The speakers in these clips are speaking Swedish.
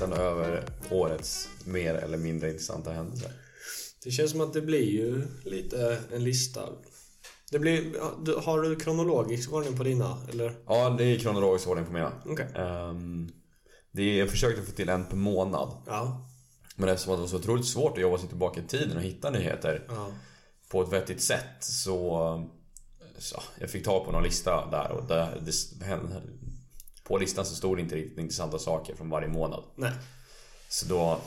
listan över årets mer eller mindre intressanta händelser. Det känns som att det blir ju lite en lista. Det blir... Har du kronologisk ordning på dina, eller? Ja, det är kronologisk ordning på mina. Okej. Ehm, det är, jag försökte få till en per månad. Ja. Men eftersom det var så otroligt svårt att jobba sig tillbaka i tiden och hitta nyheter Ja. på ett vettigt sätt så... så jag fick ta på någon lista där och det, hände- på listan så stod det inte riktigt intressanta saker från varje månad. Nej. Så då...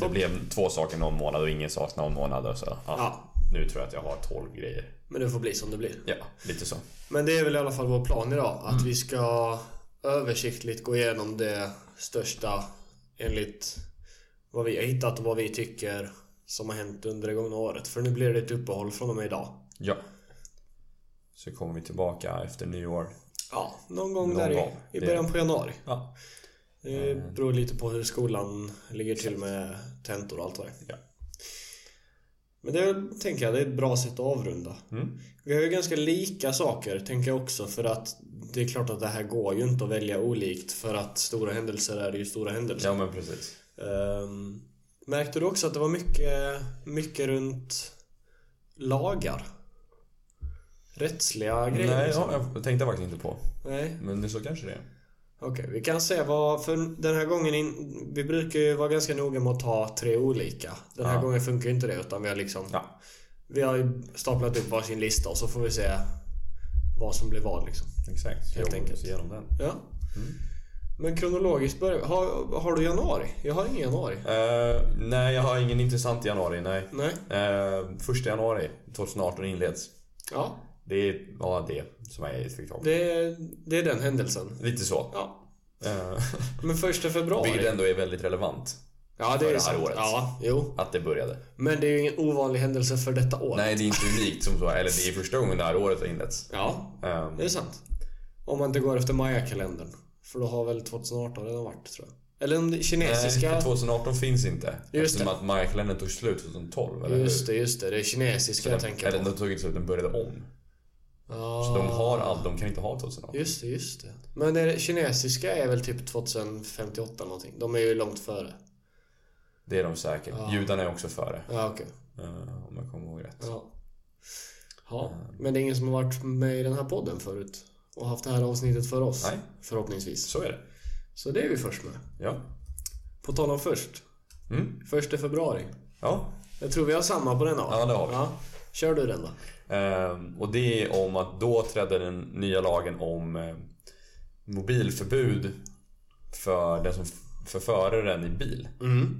Det blev två saker någon månad och ingen sak någon månad och så... Ja, Ja. Nu tror jag att jag har 12 grejer. Men det får bli som det blir. Ja, lite så. Men det är väl i alla fall vår plan idag. Att Mm. vi ska översiktligt gå igenom det största enligt vad vi har hittat och vad vi tycker som har hänt under det gångna året. För nu blir det ett uppehåll från och med idag. Ja. Så kommer vi tillbaka efter nyår. Ja, någon gång Någon där gång. i, början på januari. Ja. Det beror lite på hur skolan ligger till med tentor och allt vad det är. Ja. Men det tänker jag, det är ett bra sätt att avrunda. Mm. Vi har ju ganska lika saker, tänker jag också, för att det är klart att det här går ju inte att välja olikt för att stora händelser är ju stora händelser. Ja, men precis. Ehm, märkte du också att det var mycket, mycket runt lagar? Rättsliga grejer? Nej, liksom? ja, jag tänkte faktiskt inte på. Nej. Men det så kanske det är. Okej, vi kan se vad... För den här gången... In, vi brukar ju vara ganska noga med att ta tre olika. Den här Ja. gången funkar ju inte det utan vi har liksom... Ja. Vi har ju staplat upp varsin lista och så får vi se vad som blir vad liksom. Exakt. Helt jag enkelt. igenom den. Ja. Men kronologiskt börjar har, har du januari? Jag har ingen januari. Eh, nej, jag har ingen intressant januari, nej. Nej. Uh, första januari 2018 inleds. Ja. Det var det som jag fick tag på. Det, är- det är den händelsen. Lite så. Ja. Eh, Men första februari. vilket ändå är väldigt relevant. Ja, det är det här sant. året. Ja, jo. Att det började. Men det är ju ingen ovanlig händelse för detta år. Nej, det är inte unikt som så. Eller det är första gången det här året har inletts. Ja, Ehm, det är sant. Om man inte går efter Maya-kalendern. För då har väl 2018 redan varit, tror jag. Eller om det kinesiska... Nej, 2018 finns inte. Just eftersom det. att Maya-kalendern tog slut 2012, eller Just hur? det, just det. Det är kinesiska jag tänker Eller på. den tog inte slut, den började om. Ja, Så de har allt, de kan inte ha 2018. Just det, just det. Men det kinesiska är väl typ 2058 eller någonting. De är ju långt före. Det är de säkert. Judarna är också före. Ja, okej. eh, om jag kommer ihåg rätt. Ja. Ja, men det är ingen som har varit med i den här podden förut. Och haft det här avsnittet för oss. Nej. Förhoppningsvis. Så är det. Så det är vi först med. Ja. På tal om först. Mm. Första februari. Ja. Jag tror vi har samma på den va? Ja, det har vi. Ja. Kör du den då. Ehm, och det är om att då trädde den nya lagen om eh, mobilförbud för den som för föraren i bil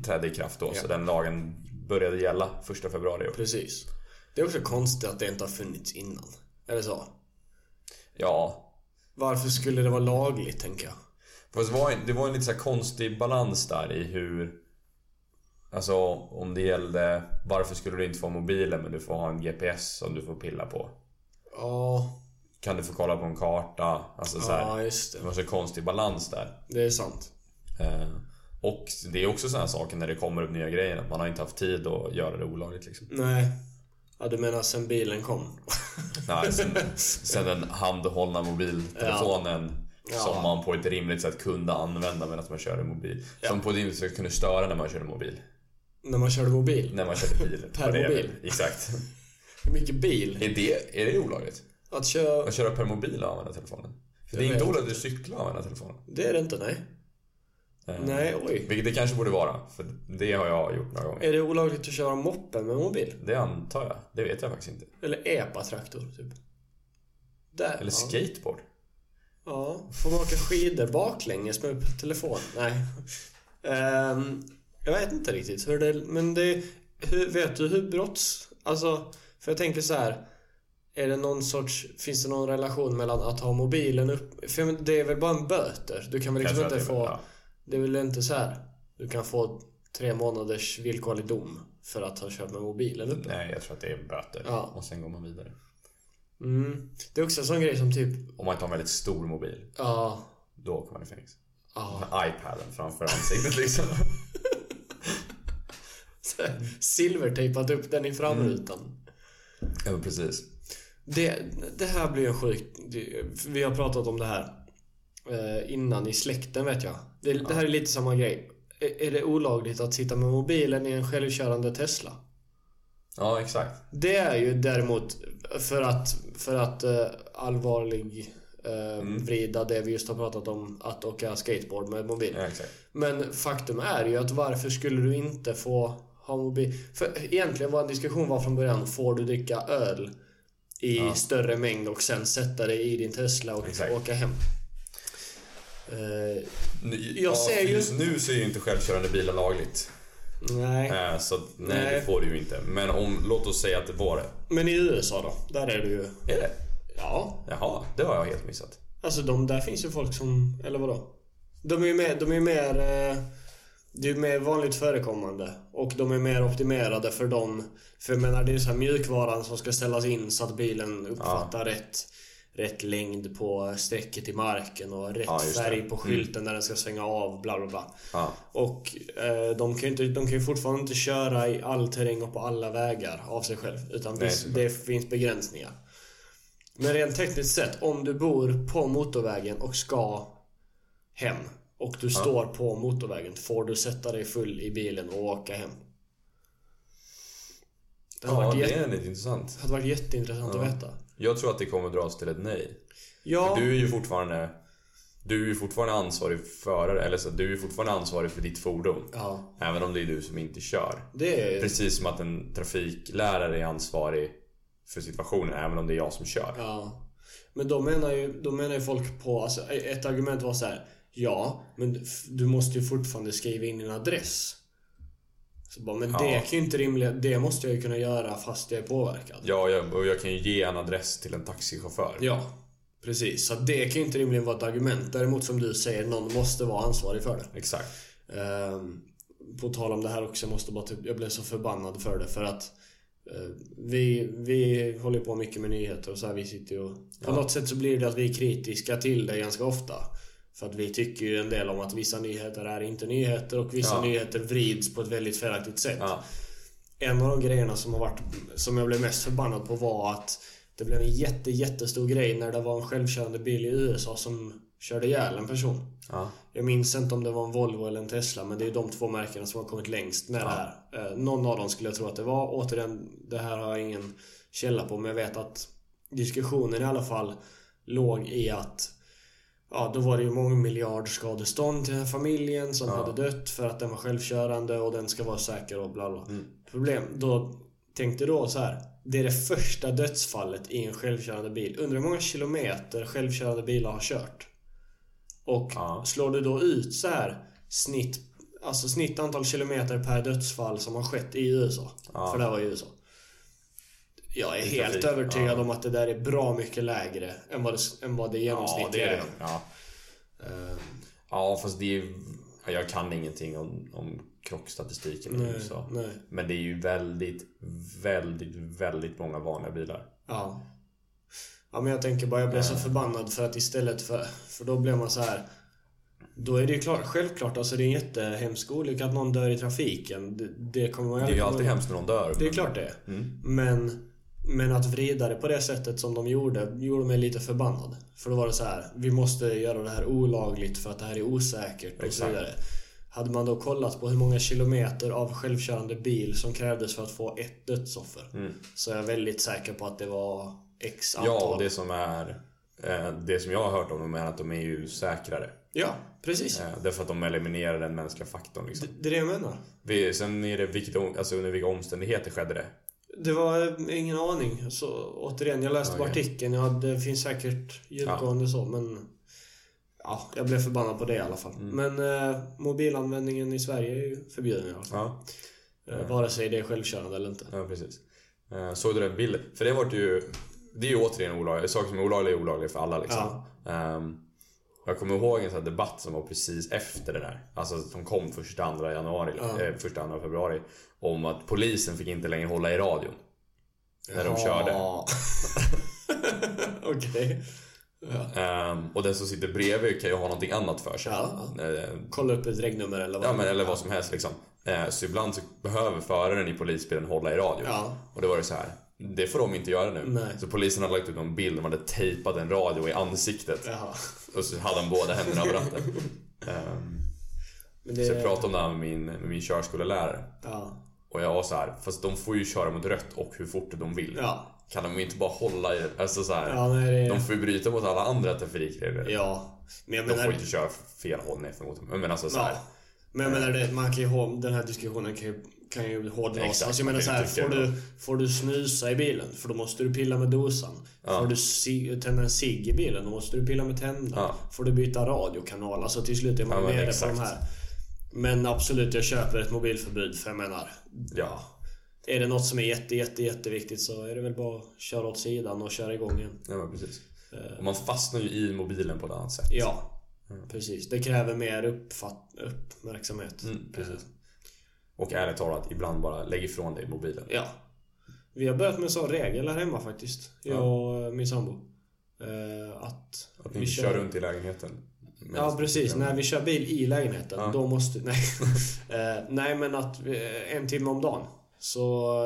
trädde i kraft då. Så den lagen började gälla första februari. Precis. Det är också konstigt att det inte har funnits innan. Är det så? Ja. Varför skulle det vara lagligt, tänker jag? Fast det var, en- det var en lite så konstig balans där i hur... Alltså om det gällde varför skulle du inte få mobilen men du får ha en GPS som du får pilla på. Ja, Kan du få kolla på en karta? Alltså så här, ja just Det det. var så konstig balans där. Det är sant. Eh, och det är också sådana saker när det kommer upp nya grejer att man har inte haft tid att göra det olagligt liksom. Nej. Ja, du menar sen bilen kom? Nej, sen, sen den handhållna mobiltelefonen Ja. som man på ett rimligt sätt kunde använda medan man körde mobil. Som på ett rimligt sätt kunde störa när man körde mobil. När man körde mobil? När man körde bil. Per det mobil. Exakt. Hur mycket bil? Är det, är det olagligt? Att köra... Att köra per mobil och använda telefonen? För det är inte olagligt att cykla och använda telefonen. Det är det inte, nej. Eh, Nej, oj. Vilket det kanske borde vara, för det har jag gjort några gånger. Är det olagligt att köra moppe med mobil? Det antar jag. Det vet jag faktiskt inte. Eller epatraktor, typ? Där. Eller ja. skateboard. Ja, får man åka skidor baklänges med telefon? Nej. Ehm, jag vet inte riktigt hur det... Men det... Hur, vet du hur brotts... Alltså, för jag tänker så här. Är det någon sorts... Finns det någon relation mellan att ha mobilen upp... För det är väl bara en böter? Du kan väl liksom inte få... ja. Det är väl inte så här. Du kan få tre månaders villkorlig dom för att ha kört med mobilen uppe. Nej, jag tror att det är böter. Ja. Och sen går man vidare. Mm. Det är också en sån grej som typ... Om man inte har en väldigt stor mobil, Ja... då kommer man i fängelse. Ja. Med iPaden framför ansiktet liksom. Silvertejpat upp den i framrutan. ja, men precis. Det, det här blir en sjuk... det- Vi har pratat om det här eh, innan i släkten vet jag. Det, det här är lite samma grej. är är det olagligt att sitta med mobilen i en självkörande Tesla? Ja, exakt. Det är ju däremot för att, för att eh, allvarlig eh, vrida det vi just har pratat om, att åka skateboard med mobil. Ja. Men faktum är ju att varför skulle du inte få ha mobil? För egentligen var en diskussion var från början, får du dricka öl i större mängd och sen sätta dig i din Tesla och Exakt. åka hem? Nu, Jag ser ju- Just nu så är ju inte självkörande bilar lagligt. nej. Eh, Så nej, Nej. det får du ju inte. Men om, låt oss säga att det var det. Men i USA då? Där är det ju... Är det? Ja. Jaha, det har jag helt missat. Alltså de, där finns ju folk som... Eller vadå? De är ju mer... De är mer eh, det är mer vanligt förekommande. Och de är mer optimerade för dem. För jag menar, det är så här mjukvaran som ska ställas in så att bilen uppfattar rätt, rätt längd på strecket i marken och rätt Ja, färg på skylten när den ska svänga av, bla bla bla. Ja. Och eh, de, kan ju inte, de kan ju fortfarande inte köra i all terräng och på alla vägar av sig själv. Utan Nej, det finns begränsningar. Men rent tekniskt sett, om du bor på motorvägen och ska hem och du står på motorvägen, får du sätta dig full i bilen och åka hem? Det Ja, varit, det jätte, är lite intressant. hade varit jätteintressant att veta. Jag tror att det kommer dras till ett nej. Ja, Du är ju fortfarande Du är ju fortfarande ansvarig förare, eller så du är fortfarande ansvarig för ditt fordon. ja, Även om det är du som inte kör. det är... Precis som att en trafiklärare är ansvarig för situationen, även om det är jag som kör. Ja. Men då menar ju, då menar ju folk på, alltså ett argument var så här. Ja, men du måste ju fortfarande skriva in din adress. Så bara, men Ja. det kan ju inte rimligen, det måste jag ju kunna göra fast jag är påverkad. Ja, jag, och jag kan ju ge en adress till en taxichaufför. Ja, precis. Så det kan ju inte rimligen vara ett argument. Däremot som du säger, någon måste vara ansvarig för det. Exakt. Ehm, på tal om det här också, jag måste bara typ, jag blev så förbannad för det för att eh, vi, vi håller på mycket med nyheter och så här, vi sitter ju och På Ja. något sätt så blir det att vi är kritiska till det ganska ofta. För att vi tycker ju en del om att vissa nyheter är inte nyheter och vissa Ja. nyheter vrids på ett väldigt felaktigt sätt. Ja. En av de grejerna som har varit Som jag blev mest förbannad på var att Det blev en jätte, jättestor grej när det var en självkörande bil i USA som körde ihjäl en person. Ja. Jag minns inte om det var en Volvo eller en Tesla men det är de två märkena som har kommit längst med det här. Eh, någon av dem skulle jag tro att det var. Återigen, det här har jag ingen källa på men jag vet att diskussionen i alla fall låg i att Ja, då var det ju många miljard skadestånd till den här familjen som Ja. hade dött för att den var självkörande och den ska vara säker och bla bla. Mm. Problem, då tänkte då så här. Det är det första dödsfallet i en självkörande bil. Undrar hur många kilometer självkörande bilar har kört? Och Ja. slår du då ut så här snitt, alltså snitt antal kilometer per dödsfall som har skett i USA. Ja. För det var i USA. Jag är helt trafik, övertygad ja. om att det där är bra mycket lägre än vad det, än vad det Ja, genomsnittliga det är det. Ja. Eh, ja, fast det är ja, Jag kan ingenting om, om krockstatistiken i USA. nej. Men det är ju väldigt, väldigt, väldigt många vanliga bilar. Ja. Ja men jag tänker bara, jag blev så förbannad för att istället för... För då blev man så här. Då är det ju klart, självklart, alltså det är en jättehemsk olycka att någon dör i trafiken. Det, det kommer man Det är ju alltid hemskt när någon dör. Det är klart det. Mm. Men, men att vrida det på det sättet som de gjorde, gjorde mig lite förbannad. För då var det så här, vi måste göra det här olagligt för att det här är osäkert och så Exakt. vidare. Hade man då kollat på hur många kilometer av självkörande bil som krävdes för att få ett dödsoffer. Mm. Så är jag väldigt säker på att det var X antal. Ja, och det som är... eh, Det som jag har hört om dem är att de är ju säkrare. Ja, precis. Eh, Därför att de eliminerar den mänskliga faktorn liksom. Det, det är det jag menar. Sen är det vilket, alltså under vilka omständigheter skedde det? Det var ingen aning. Så återigen, jag läste Okej. artikeln. Ja, det finns säkert djupgående så, men... Ja, jag blev förbannad på det i alla fall. Mm. Men eh, mobilanvändningen i Sverige är ju förbjuden i alla fall. Ja, Eh, vare sig det är självkörande eller inte. ja precis. Eh, Såg du den bilden? För det vart ju... Det är ju återigen olagligt. Saker som är olagliga är olagliga för alla liksom. Ehm, jag kommer ihåg en sån här debatt som var precis efter det där. Alltså som kom första andra januari, Ja. eh, första andra februari. Om att polisen fick inte längre hålla i radion. När de körde. Ja. Okej. Ja. Ehm, och den som sitter bredvid kan ju ha någonting annat för sig. Ja. Eh, Kolla upp ett regnummer eller vad Ja, men, eller vad som helst liksom. Eh, Så ibland så behöver föraren i polisbilen hålla i radion. Ja. Och då var det så här. Det får de inte göra nu. Nej. Så polisen hade lagt ut någon bild man hade tejpat en radio i ansiktet. Jaha. Och så hade han båda händerna över ratten. Ehm, Men Så jag det... pratade om det här med min, med min körskolelärare. Ja. Och jag var så här, fast de får ju köra mot rött och hur fort de vill. Ja. Kan de inte bara hålla i Alltså så här, Ja, det... De får ju bryta mot alla andra trafikregler. Ja. Men jag De menar... får inte köra fel håll ner förmodligen. Men alltså så här. Men jag menar det, man kan ju den här diskussionen kan ju, kan ju hårdras. Exakt, Alltså jag menar så här, får du, får du snusa i bilen? För då måste du pilla med dosan. Ja. Får du si, tända en cigg i bilen? Då måste du pilla med tändaren. Ja. Får du byta radiokanal? Alltså till slut är man Ja, nere på de här. Men absolut, jag köper ett mobilförbud för jag menar... ja. Är det något som är jätte, jätte, jätteviktigt så är det väl bara att köra åt sidan och köra igång igen. ja precis. Eh. Och man fastnar ju i mobilen på ett annat sätt. Ja, precis. Det kräver mer uppfatt, uppmärksamhet. Mm, precis. Och ärligt talat, ibland bara lägg ifrån dig mobilen. Ja. Vi har börjat med en sån regel här hemma faktiskt. Jag och min sambo. Eh, att, Att ni vi kör runt i lägenheten. Ja, precis. När vi kör bil i lägenheten, Ja. då måste... Nej. Eh, nej, men att vi, en timme om dagen så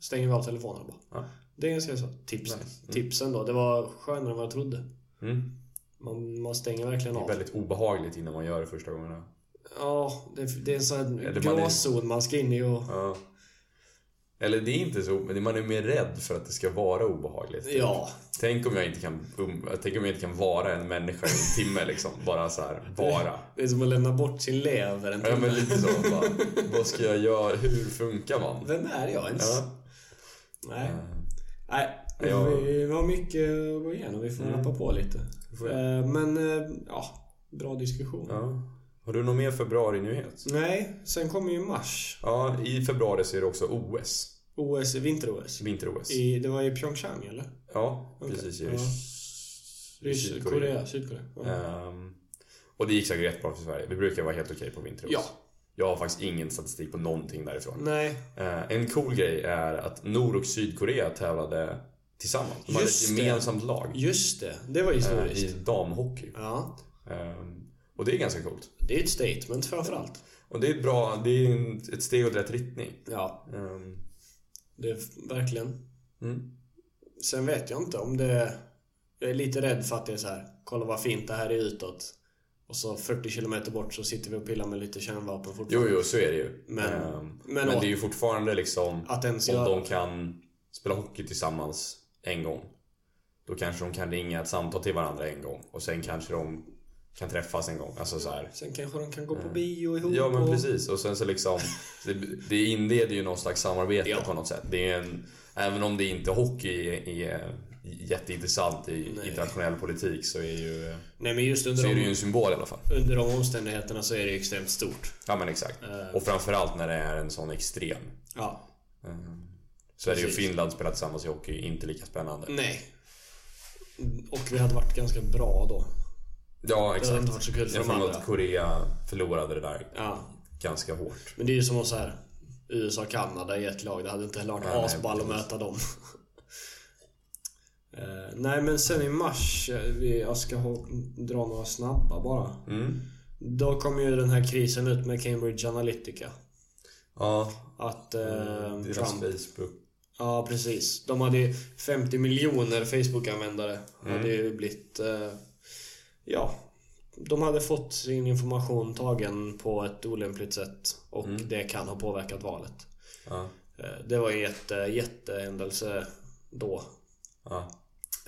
stänger vi av telefonen bara. Ja. Det är ganska så. Tips, Nice. Mm. Tipsen då. Det var skönare än vad jag trodde. Mm. Man, man stänger verkligen Det är av. väldigt obehagligt innan man gör det första gångerna. Ja, det, det är en sån här man gråzon man ska in i och... Ja. Eller det är inte så, men man är mer rädd för att det ska vara obehagligt. Ja. Tänk om jag inte kan, um, tänk om jag inte kan vara en människa i en timme liksom. Bara så här, vara. Det är som att lämna bort sin lever en Ja timme. men lite så. Bara, vad ska jag göra? Hur funkar man? Vem är jag ens? Ja. Nej. Eh, Nej, Ja. vi har mycket att gå igenom. Vi får Mm. rappa på lite. Eh, Men, eh, ja. Bra diskussion. Ja. Har du någon mer februari-nyhet? Nej, sen kommer ju mars. Ja, i februari så är det också OS. OS, vinter-OS. Vinter-OS. Det var i Pyeongchang eller? Ja, Okej. precis. I Ja. i Sydkorea. Korea, Sydkorea. Ja. Ehm, och det gick säkert rätt bra för Sverige. Vi brukar vara helt okej på vinter-OS. Ja. Jag har faktiskt ingen statistik på någonting därifrån. Nej, Eh, en cool grej är att Nord och Sydkorea tävlade tillsammans. De hade Just ett det. gemensamt lag just det. Det var eh, historiskt. i damhockey. Ja. Ehm, och det är ganska coolt. Det är ett statement framförallt. Och det är bra, det är ett steg åt rätt riktning. Ja, Ehm, det är verkligen. mm. Sen vet jag inte om det... Jag är lite rädd för att det är så här. Kolla vad fint det här är utåt. Och så 40 kilometer bort så sitter vi och pillar med lite kärnvapen Jo, fortfarande. jo, så är det ju. Men- Ehm, men men det är ju fortfarande liksom... Att ens Om göra... de kan spela hockey tillsammans en gång. Då kanske de kan ringa ett samtal till varandra en gång. Och sen kanske de kan träffas en gång. Alltså så här. Sen kanske de kan gå på bio ihop Ja men precis. Och sen så liksom. Det, det inleder ju någon slags samarbete Ja. på något sätt. Det är en, även om det inte hockey är, jätteintressant i Nej. internationell politik så är, ju, Nej men just under så är det de, ju en symbol i alla fall. under de omständigheterna så är det extremt stort. Ja men exakt. Eh. Och framförallt när det är en sån extrem. Ja. Ehm, Sverige och. Finland spelar tillsammans i hockey, inte lika spännande. Nej. Och vi hade varit ganska bra då. Ja, Det hade exakt. inte varit så kul för Jag de andra. att Korea förlorade det där Ja. ganska hårt. Men det är ju som att så här USA-Kanada i ett lag. Det hade inte heller varit Nej, nej, asball att möta dem. Eh, nej men sen i mars, eh, jag ska dra några snabba bara. Mm. Då kom ju den här krisen ut med Cambridge Analytica. Ja, Att eh, deras Trump... Facebook. Ja, precis. De hade ju 50 miljoner Facebook-användare. Mm. Hade ju blivit... Eh, ja. De hade fått sin information tagen på ett olämpligt sätt. Och Mm. det kan ha påverkat valet. Ja, Eh, det var en jätte, jättehändelse då. ja.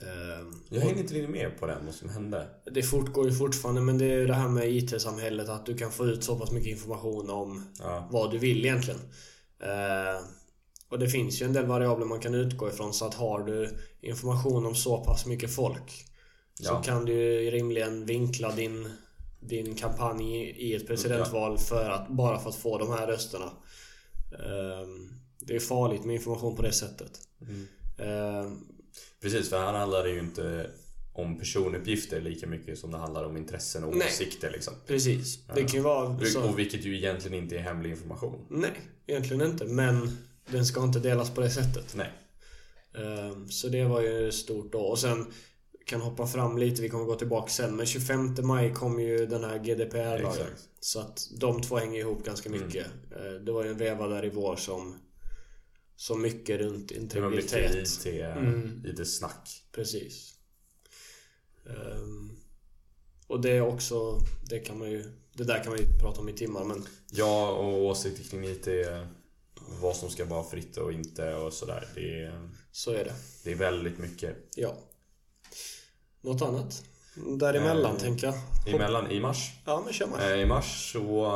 Eh, Jag hänger inte riktigt med på det, vad som hände. det fortgår ju fortfarande men det är ju det här med IT-samhället att du kan få ut så pass mycket information om Ja, vad du vill egentligen. Eh, och det finns ju en del variabler man kan utgå ifrån så att har du information om så pass mycket folk så Ja. kan du rimligen vinkla din, din kampanj i ett presidentval för att, bara för att få de här rösterna. Eh, det är farligt med information på det sättet. Mm. Eh, precis. För här handlar det ju inte om personuppgifter lika mycket som det handlar om intressen och Nej. åsikter liksom. precis. Det kan ju vara så. Och vilket ju egentligen inte är hemlig information. Nej, egentligen inte. Men den ska inte delas på det sättet. Nej. Ehm, Så det var ju stort då. Och sen kan hoppa fram lite, vi kommer gå tillbaka sen. Men 25 maj kom ju den här GDPR-lagen. Så att de två hänger ihop ganska Mm. mycket. Eh, Det var ju en veva där i vår som så mycket runt Det integritet. IT, Mm. IT-snack. Precis. Ehm, Och det är också, det kan man ju, det där kan man ju prata om i timmar men Ja, och åsikter kring IT. Vad som ska vara fritt och inte och sådär. Det så är det. det är väldigt mycket. Ja. Något annat? Däremellan Eh, tänker jag. Emellan, i mars. Ja men kör man. Eh, I mars så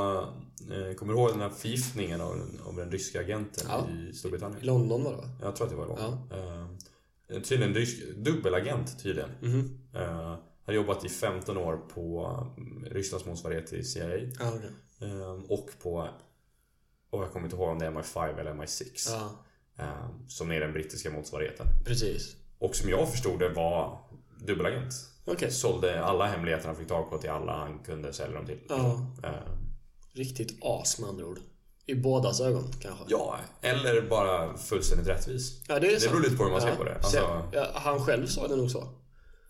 eh, kommer du ihåg den här förgiftningen av, av den ryska agenten Ja. i Storbritannien? I London var det va? Jag tror att det var London. Ja. Eh, tydligen rysk, dubbelagent tydligen. Mhm. Eh, har jobbat i 15 år på mm, Rysslands motsvarighet till CIA. Ja, okej. Eh, och på, och jag kommer inte ihåg om det är MI5 eller MI6. Ja, Eh, som är den brittiska motsvarigheten. precis. Och som jag förstod det var dubbelagent. Okej. Sålde alla hemligheter han fick tag på till alla han kunde sälja dem till. Ja. Eh, Riktigt as med andra ord. I bådas ögon kanske. ja, eller bara fullständigt rättvis. Ja, det är Det sant. beror lite på hur man ser ja. på det. Så- Alltså, ja, han själv sa det nog så.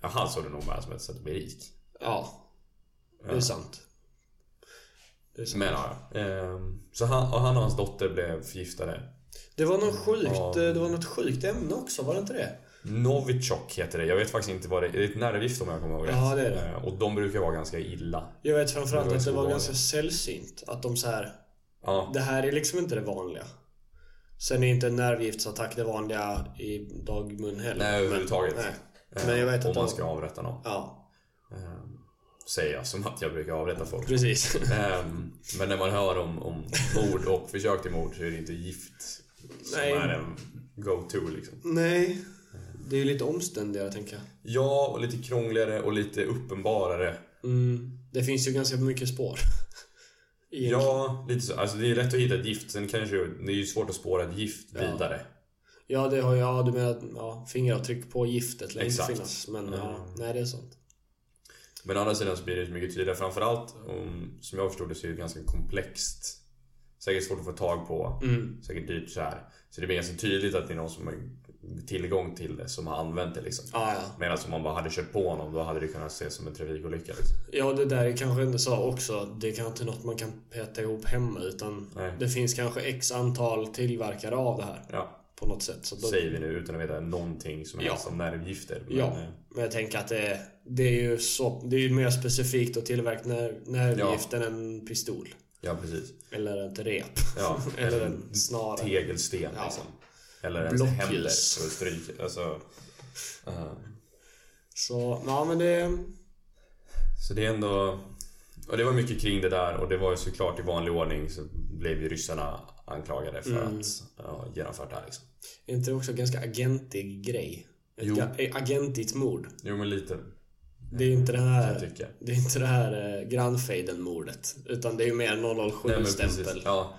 ja, han såg det nog bara som ett sätt att bli rik. Ja, det är sant. Det är sant. Men ja, ehm, så han, och han och hans dotter blev förgiftade. Det var något sjukt, eh, det var något sjukt ämne också, var det inte det? Novichok heter det. Jag vet faktiskt inte vad det är. Det är ett nervgift om jag kommer ihåg rätt. Ja, det är det. Eh, Och de brukar vara ganska illa. Jag vet framförallt Det att det var vanligt. ganska sällsynt. Att de så här. Ja, Det här är liksom inte det vanliga. Sen är inte en nervgiftsattack det vanliga i dagmun heller. nej överhuvudtaget. Men, nej. Eh, Men jag vet Om att man ska avrätta någon. Ja, Ehm, Säger jag som att jag brukar avrätta folk. precis. Ehm, Men när man hör om, om mord och försök till mord så är det inte gift som Nej. är en go-to liksom. nej. Det är lite omständigare tänker jag. Ja, och lite krångligare och lite uppenbarare. Mm. Det finns ju ganska mycket spår. Ja, lite så. Alltså det är lätt att hitta ett gift. Sen kanske det är ju svårt att spåra ett gift Ja. vidare. Ja, det har jag. Du menar ja, fingeravtryck på giftet lär inte Exakt. finnas. Men ja, Mm. nej det är sant. Men å andra sidan så blir det mycket tydligare. Framförallt om, som jag förstod det så är det ganska komplext. Säkert svårt att få tag på. Mm. Säkert dyrt så här. Så det blir ganska tydligt att det är någon som har tillgång till det som har använt det liksom. Ja, ja. Medan om man bara hade kört på honom då hade det kunnat ses som en trafikolycka liksom. Ja, det där är kanske inte så också. Det är kanske inte något man kan peta ihop hemma utan Nej. det finns kanske x antal tillverkare av det här Ja, på något sätt. Så då, säger vi nu utan att veta någonting som helst Ja. om nervgifter. Men, Ja. eh, Men jag tänker att det är, det är ju så, det är mer specifikt att tillverka när, nervgift än en pistol. ja precis. Eller ett rep. Ja, Eller en snara. tegelsten Ja. liksom. Eller ens Blockljus. händer att stryka. Alltså, eh, Så, ja men det... så det är ändå... Och det var mycket kring det där och det var ju såklart i vanlig ordning så blev ju ryssarna anklagade för Mm. att ha genomfört det här liksom. Är inte det också en ganska agentig grej? Ett Jo. eh, agentigt mord. Jo men lite Det är inte det här... Det är inte det här eh, grannfejden-mordet. Utan det är ju mer Nej, men 007-stämpel. precis. Ja,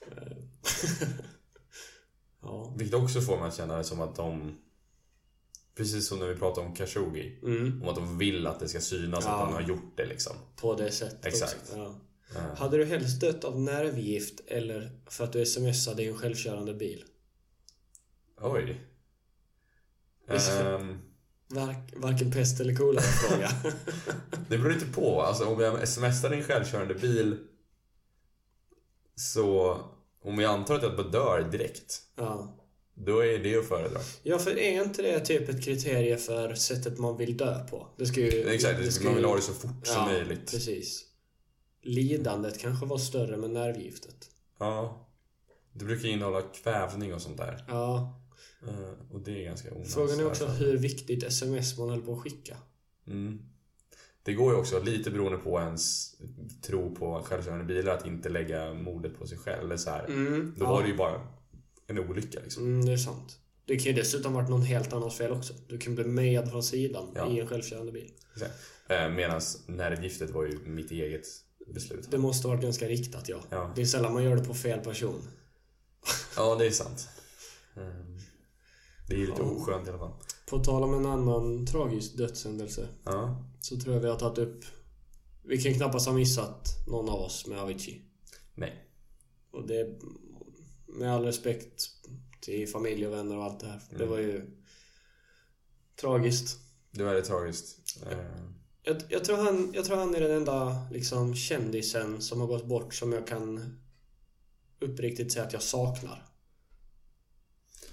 ja. vilket också får mig att känna det som att de... Precis som när vi pratade om Khashoggi. Mm, Om att de vill att det ska synas Ja. att de har gjort det liksom. på det sättet Exakt. Ja. Eh, Hade du helst dött av nervgift eller för att du smsade i en självkörande bil? Oj. Ehm, Vark, varken pest eller kolera fråga. det beror lite på. Alltså om jag smsar i en självkörande bil så... Om jag antar att jag bara dör direkt. ja. Då är det att föredra. ja, för är inte det typ ett kriterie för sättet man vill dö på? Det ska ju... Exakt, det ska man vill ha det så fort som ja, möjligt. precis. Lidandet kanske var större med nervgiftet. Ja. Det brukar innehålla kvävning och sånt där. Ja. Eh, Och det är ganska onödigt. Frågan är också hur viktigt sms man höll på att skicka. Mm. Det går ju också lite beroende på ens tro på självkörande bilar att inte lägga mordet på sig själv. Eller så här. Mm, Då ja. var det ju bara en olycka liksom. Mm, det är sant. Det kan ju dessutom varit någon helt annans fel också. Du kan bli mejad från sidan Ja. i en självkörande bil. Eh, Medan nervgiftet var ju mitt eget beslut. Det måste ha varit ganska riktat, ja. Ja. Det är sällan man gör det på fel person. Ja, det är sant. Mm. Det är ju lite Ja. oskönt i alla fall. På tal om en annan tragisk dödshändelse Ja. Så tror jag vi har tagit upp... Vi kan knappast ha missat någon av oss med Avicii. Nej. Och det... Med all respekt till familj och vänner och allt det här. Det Mm. var ju... Tragiskt. Det var väldigt tragiskt. Eh, Jag, jag, tror han, jag tror han är den enda liksom, kändisen som har gått bort som jag kan uppriktigt säga att jag saknar.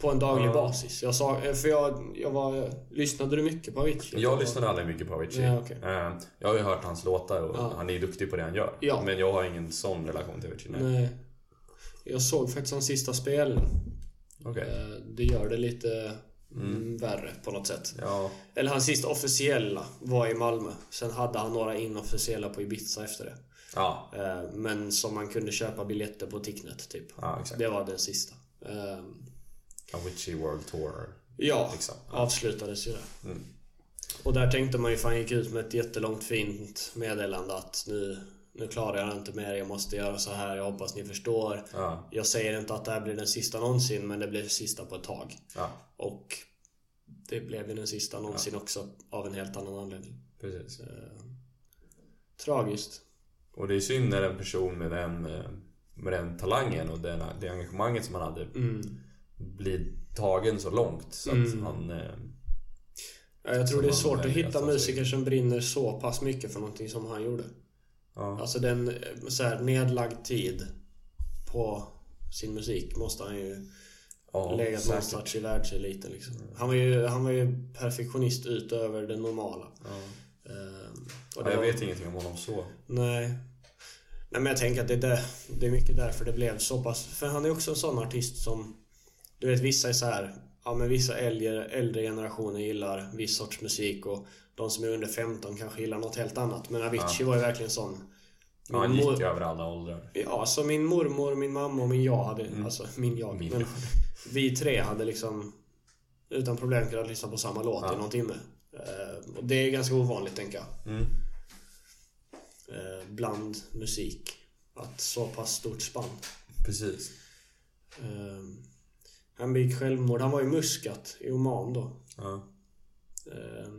På en daglig basis. Jag sa, eh, för jag, jag var... Lyssnade du mycket på Avicii? Jag lyssnade aldrig mycket på Avicii. Ja, okej. Eh, Jag har ju hört hans låtar och Ja. han är ju duktig på det han gör. Ja. Men jag har ingen sån relation till Avicii. Nej. Nej. Jag såg faktiskt hans sista spel. Okej. Eh, Det gör det lite mm. värre på något sätt. Ja. Eller hans sista officiella var i Malmö. Sen hade han några inofficiella på Ibiza efter det. Ja. Men som man kunde köpa biljetter på Ticknet typ. Ja, exakt. Det var den sista. Avicii World Tour. Ja, Liksom. avslutades ju det. Mm. Och där tänkte man ju fan gick ut med ett jättelångt fint meddelande att nu, nu klarar jag inte mer, jag måste göra så här, jag hoppas ni förstår. Ja. Jag säger inte att det här blir den sista någonsin, men det blir sista på ett tag. Ja. Och det blev ju den sista någonsin också, av en helt annan anledning. Precis. Eh, tragiskt. Och det är synd när en person med den, eh, med den talangen och den, det engagemanget som han hade Mm. Blir tagen så långt så att Mm. han... eh, Ja, jag tror det är svårt att hitta musiker som brinner så pass mycket för någonting som han gjorde. Ja. Alltså den eh, så här, nedlagd tid på sin musik måste han ju ja, legat säkert. någonstans i världseliten liksom. Han var ju, han var ju perfektionist utöver det normala. Ja. Ehm, och Ja, jag var- vet ingenting om honom så. Nej. Nej men jag tänker att det är, där, det är mycket därför det blev så pass... För han är också en sån artist som... Du vet vissa är så här... Ja men vissa äldre, äldre generationer gillar viss sorts musik och de som är under 15 kanske gillar något helt annat. Men Avicii var ju verkligen sån... Ja, han Min gick mor- över alla åldrar. Ja, så min mormor, min mamma och min jag hade... Mm. Alltså min jag. Min men vi tre hade liksom utan problem kunnat lyssna på samma låt Ja. i någon timme. Eh, och det är ganska ovanligt tänker jag. Mm. Eh, bland musik. Att så pass stort spann. Precis. Han begick självmord. Han var i Muscat i Oman då. Ja. Eh,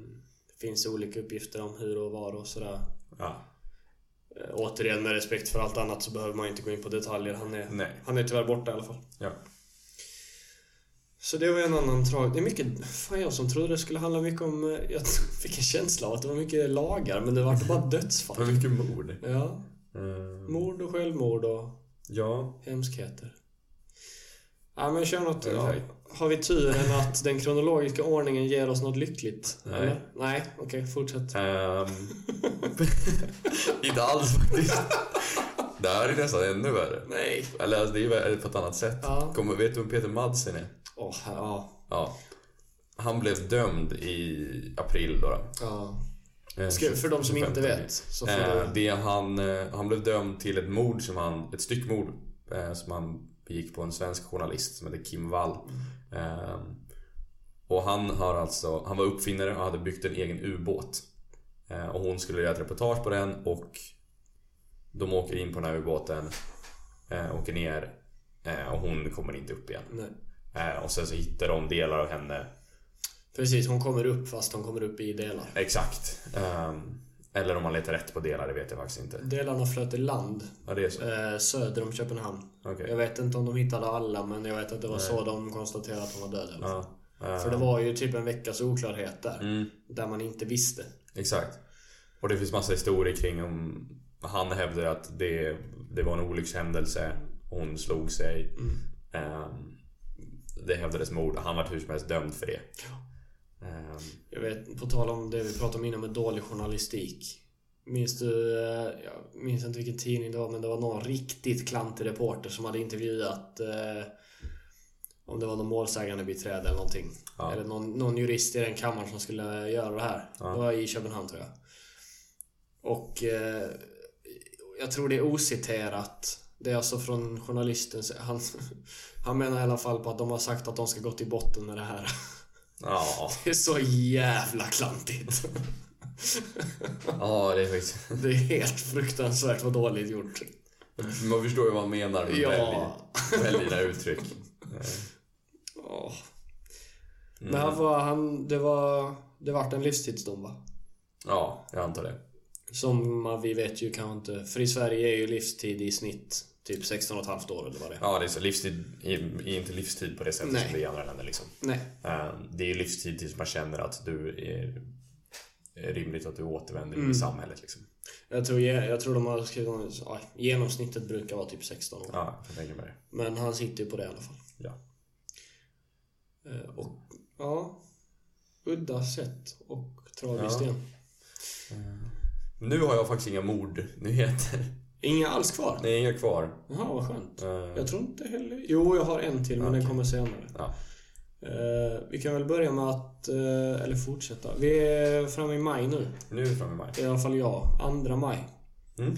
det finns olika uppgifter om hur och var och sådär. ja. Eh, återigen med respekt för allt annat så behöver man inte gå in på detaljer. Han är, Nej. han är tyvärr borta i alla fall. Ja. Så det var en annan trag... Det är mycket... Fan jag som trodde det skulle handla mycket om... eh, Jag fick en känsla av att det var mycket lagar men det var bara dödsfall. mycket mord. Ja. Mm. Mord och självmord och Ja. hemskheter. Ja men kör något. Ja. Har vi turen att den kronologiska ordningen ger oss något lyckligt? Nej. Eller? Nej, okej fortsätt. Ehm, inte alls faktiskt. Det här är nästan ännu värre. Nej. Eller alltså, det är värre på ett annat sätt. Ja. Kommer, vet du vem Peter Madsen är? Åh, ja. Ja. Han blev dömd i april då. då. ja. Eh, Ska, för de som 25 inte vet så får Eh, det han, eh, han blev dömd till ett mord som han, ett styckmord eh, som han begick på en svensk journalist som heter Kim Wall. Eh, och han har alltså, han var uppfinnare och hade byggt en egen ubåt. Eh, och hon skulle göra ett reportage på den och de åker in på den här ubåten, eh, åker ner eh, och hon kommer inte upp igen. Nej. Eh, och sen så hittar de delar av henne Precis, hon kommer upp fast hon kommer upp i delar. Exakt. Ehm, eller om man letar rätt på delar, det vet jag faktiskt inte. Delarna flöt i land Ja, det är så. eh, söder om Köpenhamn. Okej. Jag vet inte om de hittade alla men jag vet att det var så de konstaterade att hon var död. fall. Ja. För det var ju typ en veckas oklarhet där. Mm, Där man inte visste. exakt. Och det finns massa historier kring om... Han hävdar att det, det var en olyckshändelse. Hon slog sig. Ehm, det hävdades mord. Han var hur som helst dömd för det. Ehm, Jag vet, på tal om det vi pratade om innan med dålig journalistik. Minns du, eh, jag minns inte vilken tidning det var, men det var någon riktigt klantig reporter som hade intervjuat eh, om det var någon målsägande biträde eller någonting. Ja. Eller någon, någon jurist i den kammaren som skulle göra det här. Ja. Det var i Köpenhamn tror jag. Och eh, jag tror det är ociterat. Det är alltså från journalisten. Han, han menar i alla fall på att de har sagt att de ska gå till botten med det här. ja. Det är så jävla klantigt. ja, det är faktiskt... Det är helt fruktansvärt vad dåligt gjort. Man förstår ju vad han menar med Ja. välj, dina uttryck. Åh. Mm. Men han var, han, det var... Det vart en livstidsdom va? Ja, jag antar det. Som vi vet ju kanske inte... För i Sverige är ju livstid i snitt typ 16,5 år eller vad det är. Ja, det är så. Livstid är inte livstid på det sättet Nej. som det är i andra länder. Liksom. Nej. Eh, Det är livstid tills man känner att du är, rimligt att du återvänder Mm. i samhället. Liksom. Jag tror, jag tror de har skrivit ja, Genomsnittet brukar vara typ 16 år. Ja, jag tänka mig det. Men han sitter ju på det i alla fall. Ja. Eh, och ja, udda sätt och tragiskt Ja. igen. Nu har jag faktiskt inga mordnyheter. Inga alls kvar? Det är inga kvar. Jaha, vad skönt. Eh, Jag tror inte heller... Jo, jag har en till men den kommer senare. Ja. Eh, vi kan väl börja med att... eh, eller fortsätta. Vi är framme i maj nu. Nu är vi framme i maj. I alla fall jag. Andra maj. Mm.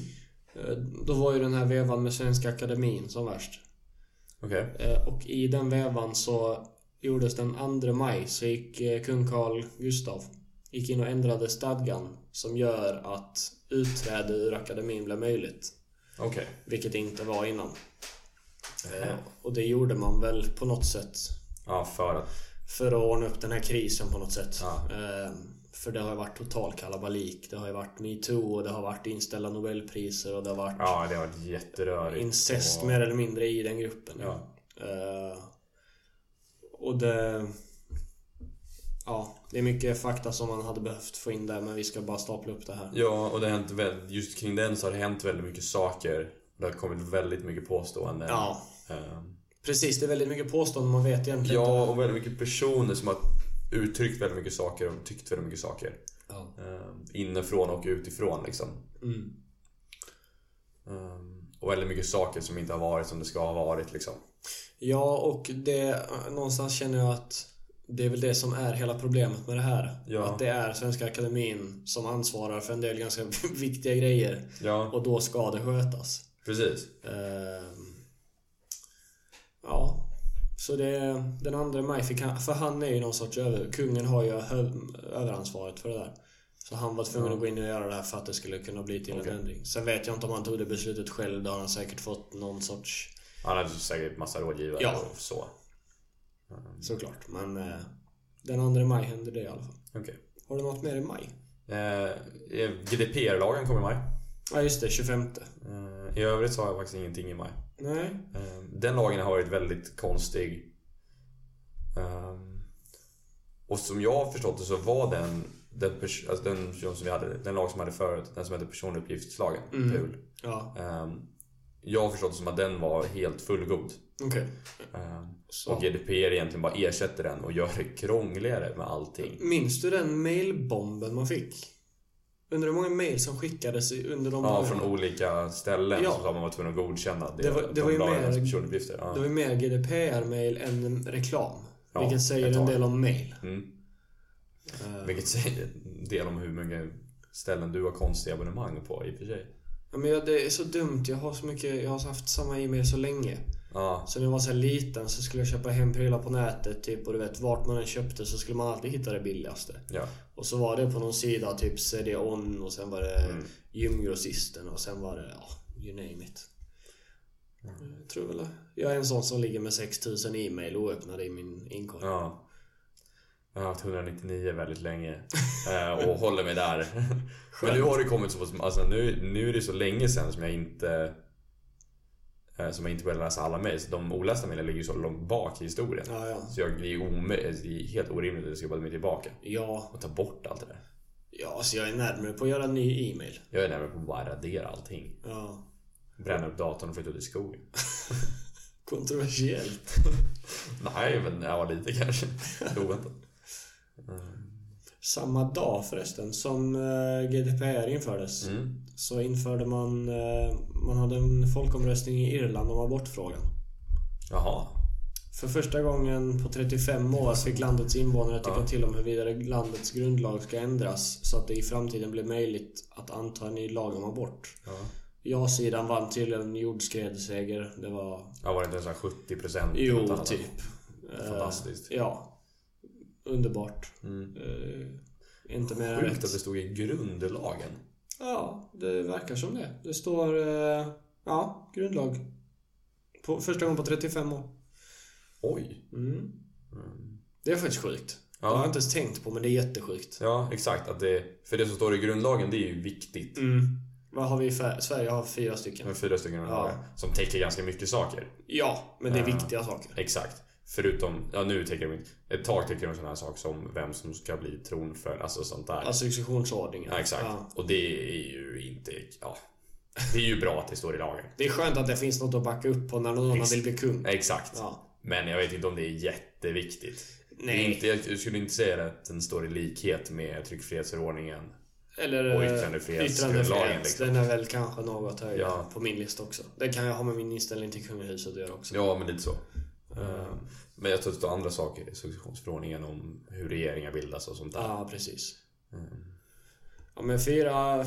Då var ju den här vevan med Svenska Akademin som värst. Okej. Eh, och i den vevan så gjordes den 2 maj så gick kung Carl Gustav gick in och ändrade stadgan som gör att utträde ur akademin blev möjligt. Okej. Vilket det inte var innan. Eh, och det gjorde man väl på något sätt Ja, för att... för att ordna upp den här krisen på något sätt. Ja. Eh, för det har ju varit total kalabalik. Det har ju varit metoo och det har varit inställda nobelpriser och det har varit Ja, det har varit jätterörigt. incest Och- mer eller mindre i den gruppen. Ja. Eh, och det... Ja, det är mycket fakta som man hade behövt få in där men vi ska bara stapla upp det här. Ja, och det har hänt väldigt, just kring den så har det hänt väldigt mycket saker. Det har kommit väldigt mycket påståenden. Ja, Ehm, precis. Det är väldigt mycket påståenden man vet egentligen Ja, och väldigt mycket personer som har uttryckt väldigt mycket saker och tyckt väldigt mycket saker. Ja. Ehm, inifrån och utifrån liksom. Mm. Ehm, och väldigt mycket saker som inte har varit som det ska ha varit liksom. Ja, och det... Någonstans känner jag att det är väl det som är hela problemet med det här. Ja. Att det är Svenska Akademin som ansvarar för en del ganska viktiga grejer. Ja, Och då ska det skötas. precis. Ehm, ja. Så det, den andra maj fick han, för han är ju någon sorts över, kungen har ju överansvaret för det där. Så han var tvungen Ja. att gå in och göra det här för att det skulle kunna bli till Okej. en ändring. Sen vet jag inte om han tog det beslutet själv, då har han säkert fått någon sorts, Han hade säkert massa rådgivare Ja. och så. Ehm, såklart. Men eh, den andra maj hände det i alla fall. Okej. Har du något mer i maj? Eh, GDPR-lagen kom i maj. Ja just det, 25. Eh, I övrigt så har jag faktiskt ingenting i maj. Nej. Eh, Den lagen har varit väldigt konstig. Ehm, Och som jag har förstått det så var den den, alltså den som vi hade, den lag som vi hade förut, den som hette personuppgiftslagen, Mm. PUL. Ja, Ehm, Jag har förstått det som att den var helt fullgod. Okej. Ehm, Så. Och GDPR egentligen bara ersätter den och gör det krångligare med allting. Minns du den mailbomben man fick? Undrar hur många mail som skickades under de Ja, dagarna? från olika ställen Ja. har man varit tvungen att godkänna det, Det var- det de var ju mer-. Ja. Det var ju mer GDPR-mail än reklam. Ja, vilket säger en del om mail. Mm. Eh, Vilket säger en del om hur många ställen du har konstiga abonnemang på i och för sig. ja, men det är så dumt. Jag har så mycket, jag har haft samma e-mail så länge. Ja, Så när jag var så liten så skulle jag köpa hem prylar på nätet typ och du vet vart man än köpte så skulle man alltid hitta det billigaste. ja. Och så var det på någon sida typ CD-ON och sen var det Mm. gymgrossisten och sen var det ja, you name it. Jag tror väl jag är en sån som ligger med 6000 e-mail oöppnade i min inkorg. ja. Jag har haft 199 väldigt länge eh, och håller mig där. Men nu har det kommit så pass, alltså nu, nu är det så länge sedan som jag inte som jag inte började läsa alla mejl. Så de olästa mejlen ligger så långt bak i historien. Ja, ja. Så jag, det, är omö- det är helt orimligt att bara mig tillbaka Ja, och ta bort allt det där. ja så jag är närmare på att göra en ny e-mail. Jag är närmare på att bara radera allting. Ja. Bränna upp datorn och flytta ut i skogen. Kontroversiellt. Nej, men jag var lite kanske. Oväntat. Samma dag förresten som eh, GDPR infördes Mm. så införde man... eh, Man hade en folkomröstning i Irland om abortfrågan. Jaha. För första gången på 35 år fick landets invånare tycka Ja. till om huruvida landets grundlag ska ändras så att det i framtiden blir möjligt att anta en ny lag om abort. Ja. Ja-sidan vann tydligen en jordskredsseger. Det var... Ja, var det inte en sån här 70 procent? Jo, typ. Eh, Fantastiskt. Ja. Underbart. Mm. Eh, inte mer än rätt. att det stod i grundlagen. Ja, det verkar som det. Det står... eh, Ja, grundlag. På, första gången på 35 år. Oj. Mm. Mm. Det är faktiskt sjukt. Ja. Det har jag inte ens tänkt på, men det är jättesjukt. Ja, exakt. Att det, för det som står i grundlagen, det är ju viktigt. Mm. Vad har vi i Sverige? har fyra stycken. Fyra stycken grundlagar. Som täcker ganska mycket saker. Ja, men det är Ja. viktiga saker. Exakt. Förutom, ja nu täcker de inte. Ett tag täcker de sådana här saker som vem som ska bli tronföljd, alltså sånt där. Alltså successionsordningen. ja, exakt. Ja. Och det är ju inte, ja. Det är ju bra att det står i lagen. Det är skönt att det finns något att backa upp på när någon annan vill bli kung. Exakt. Ja. Men jag vet inte om det är jätteviktigt. Nej. Inte, jag skulle inte säga att den står i likhet med tryckfrihetsförordningen. Eller Och yttrandefrihetsgrundlagen, yttrandefrihet. liksom. Den är väl kanske något högre Ja. på min lista också. Det kan jag ha med min inställning till kungahuset att göra också. Ja, men lite så. Eh, Men jag tror att det andra saker i successionsförordningen om hur regeringar bildas och sånt där. Ja, precis. Ja, men fyra...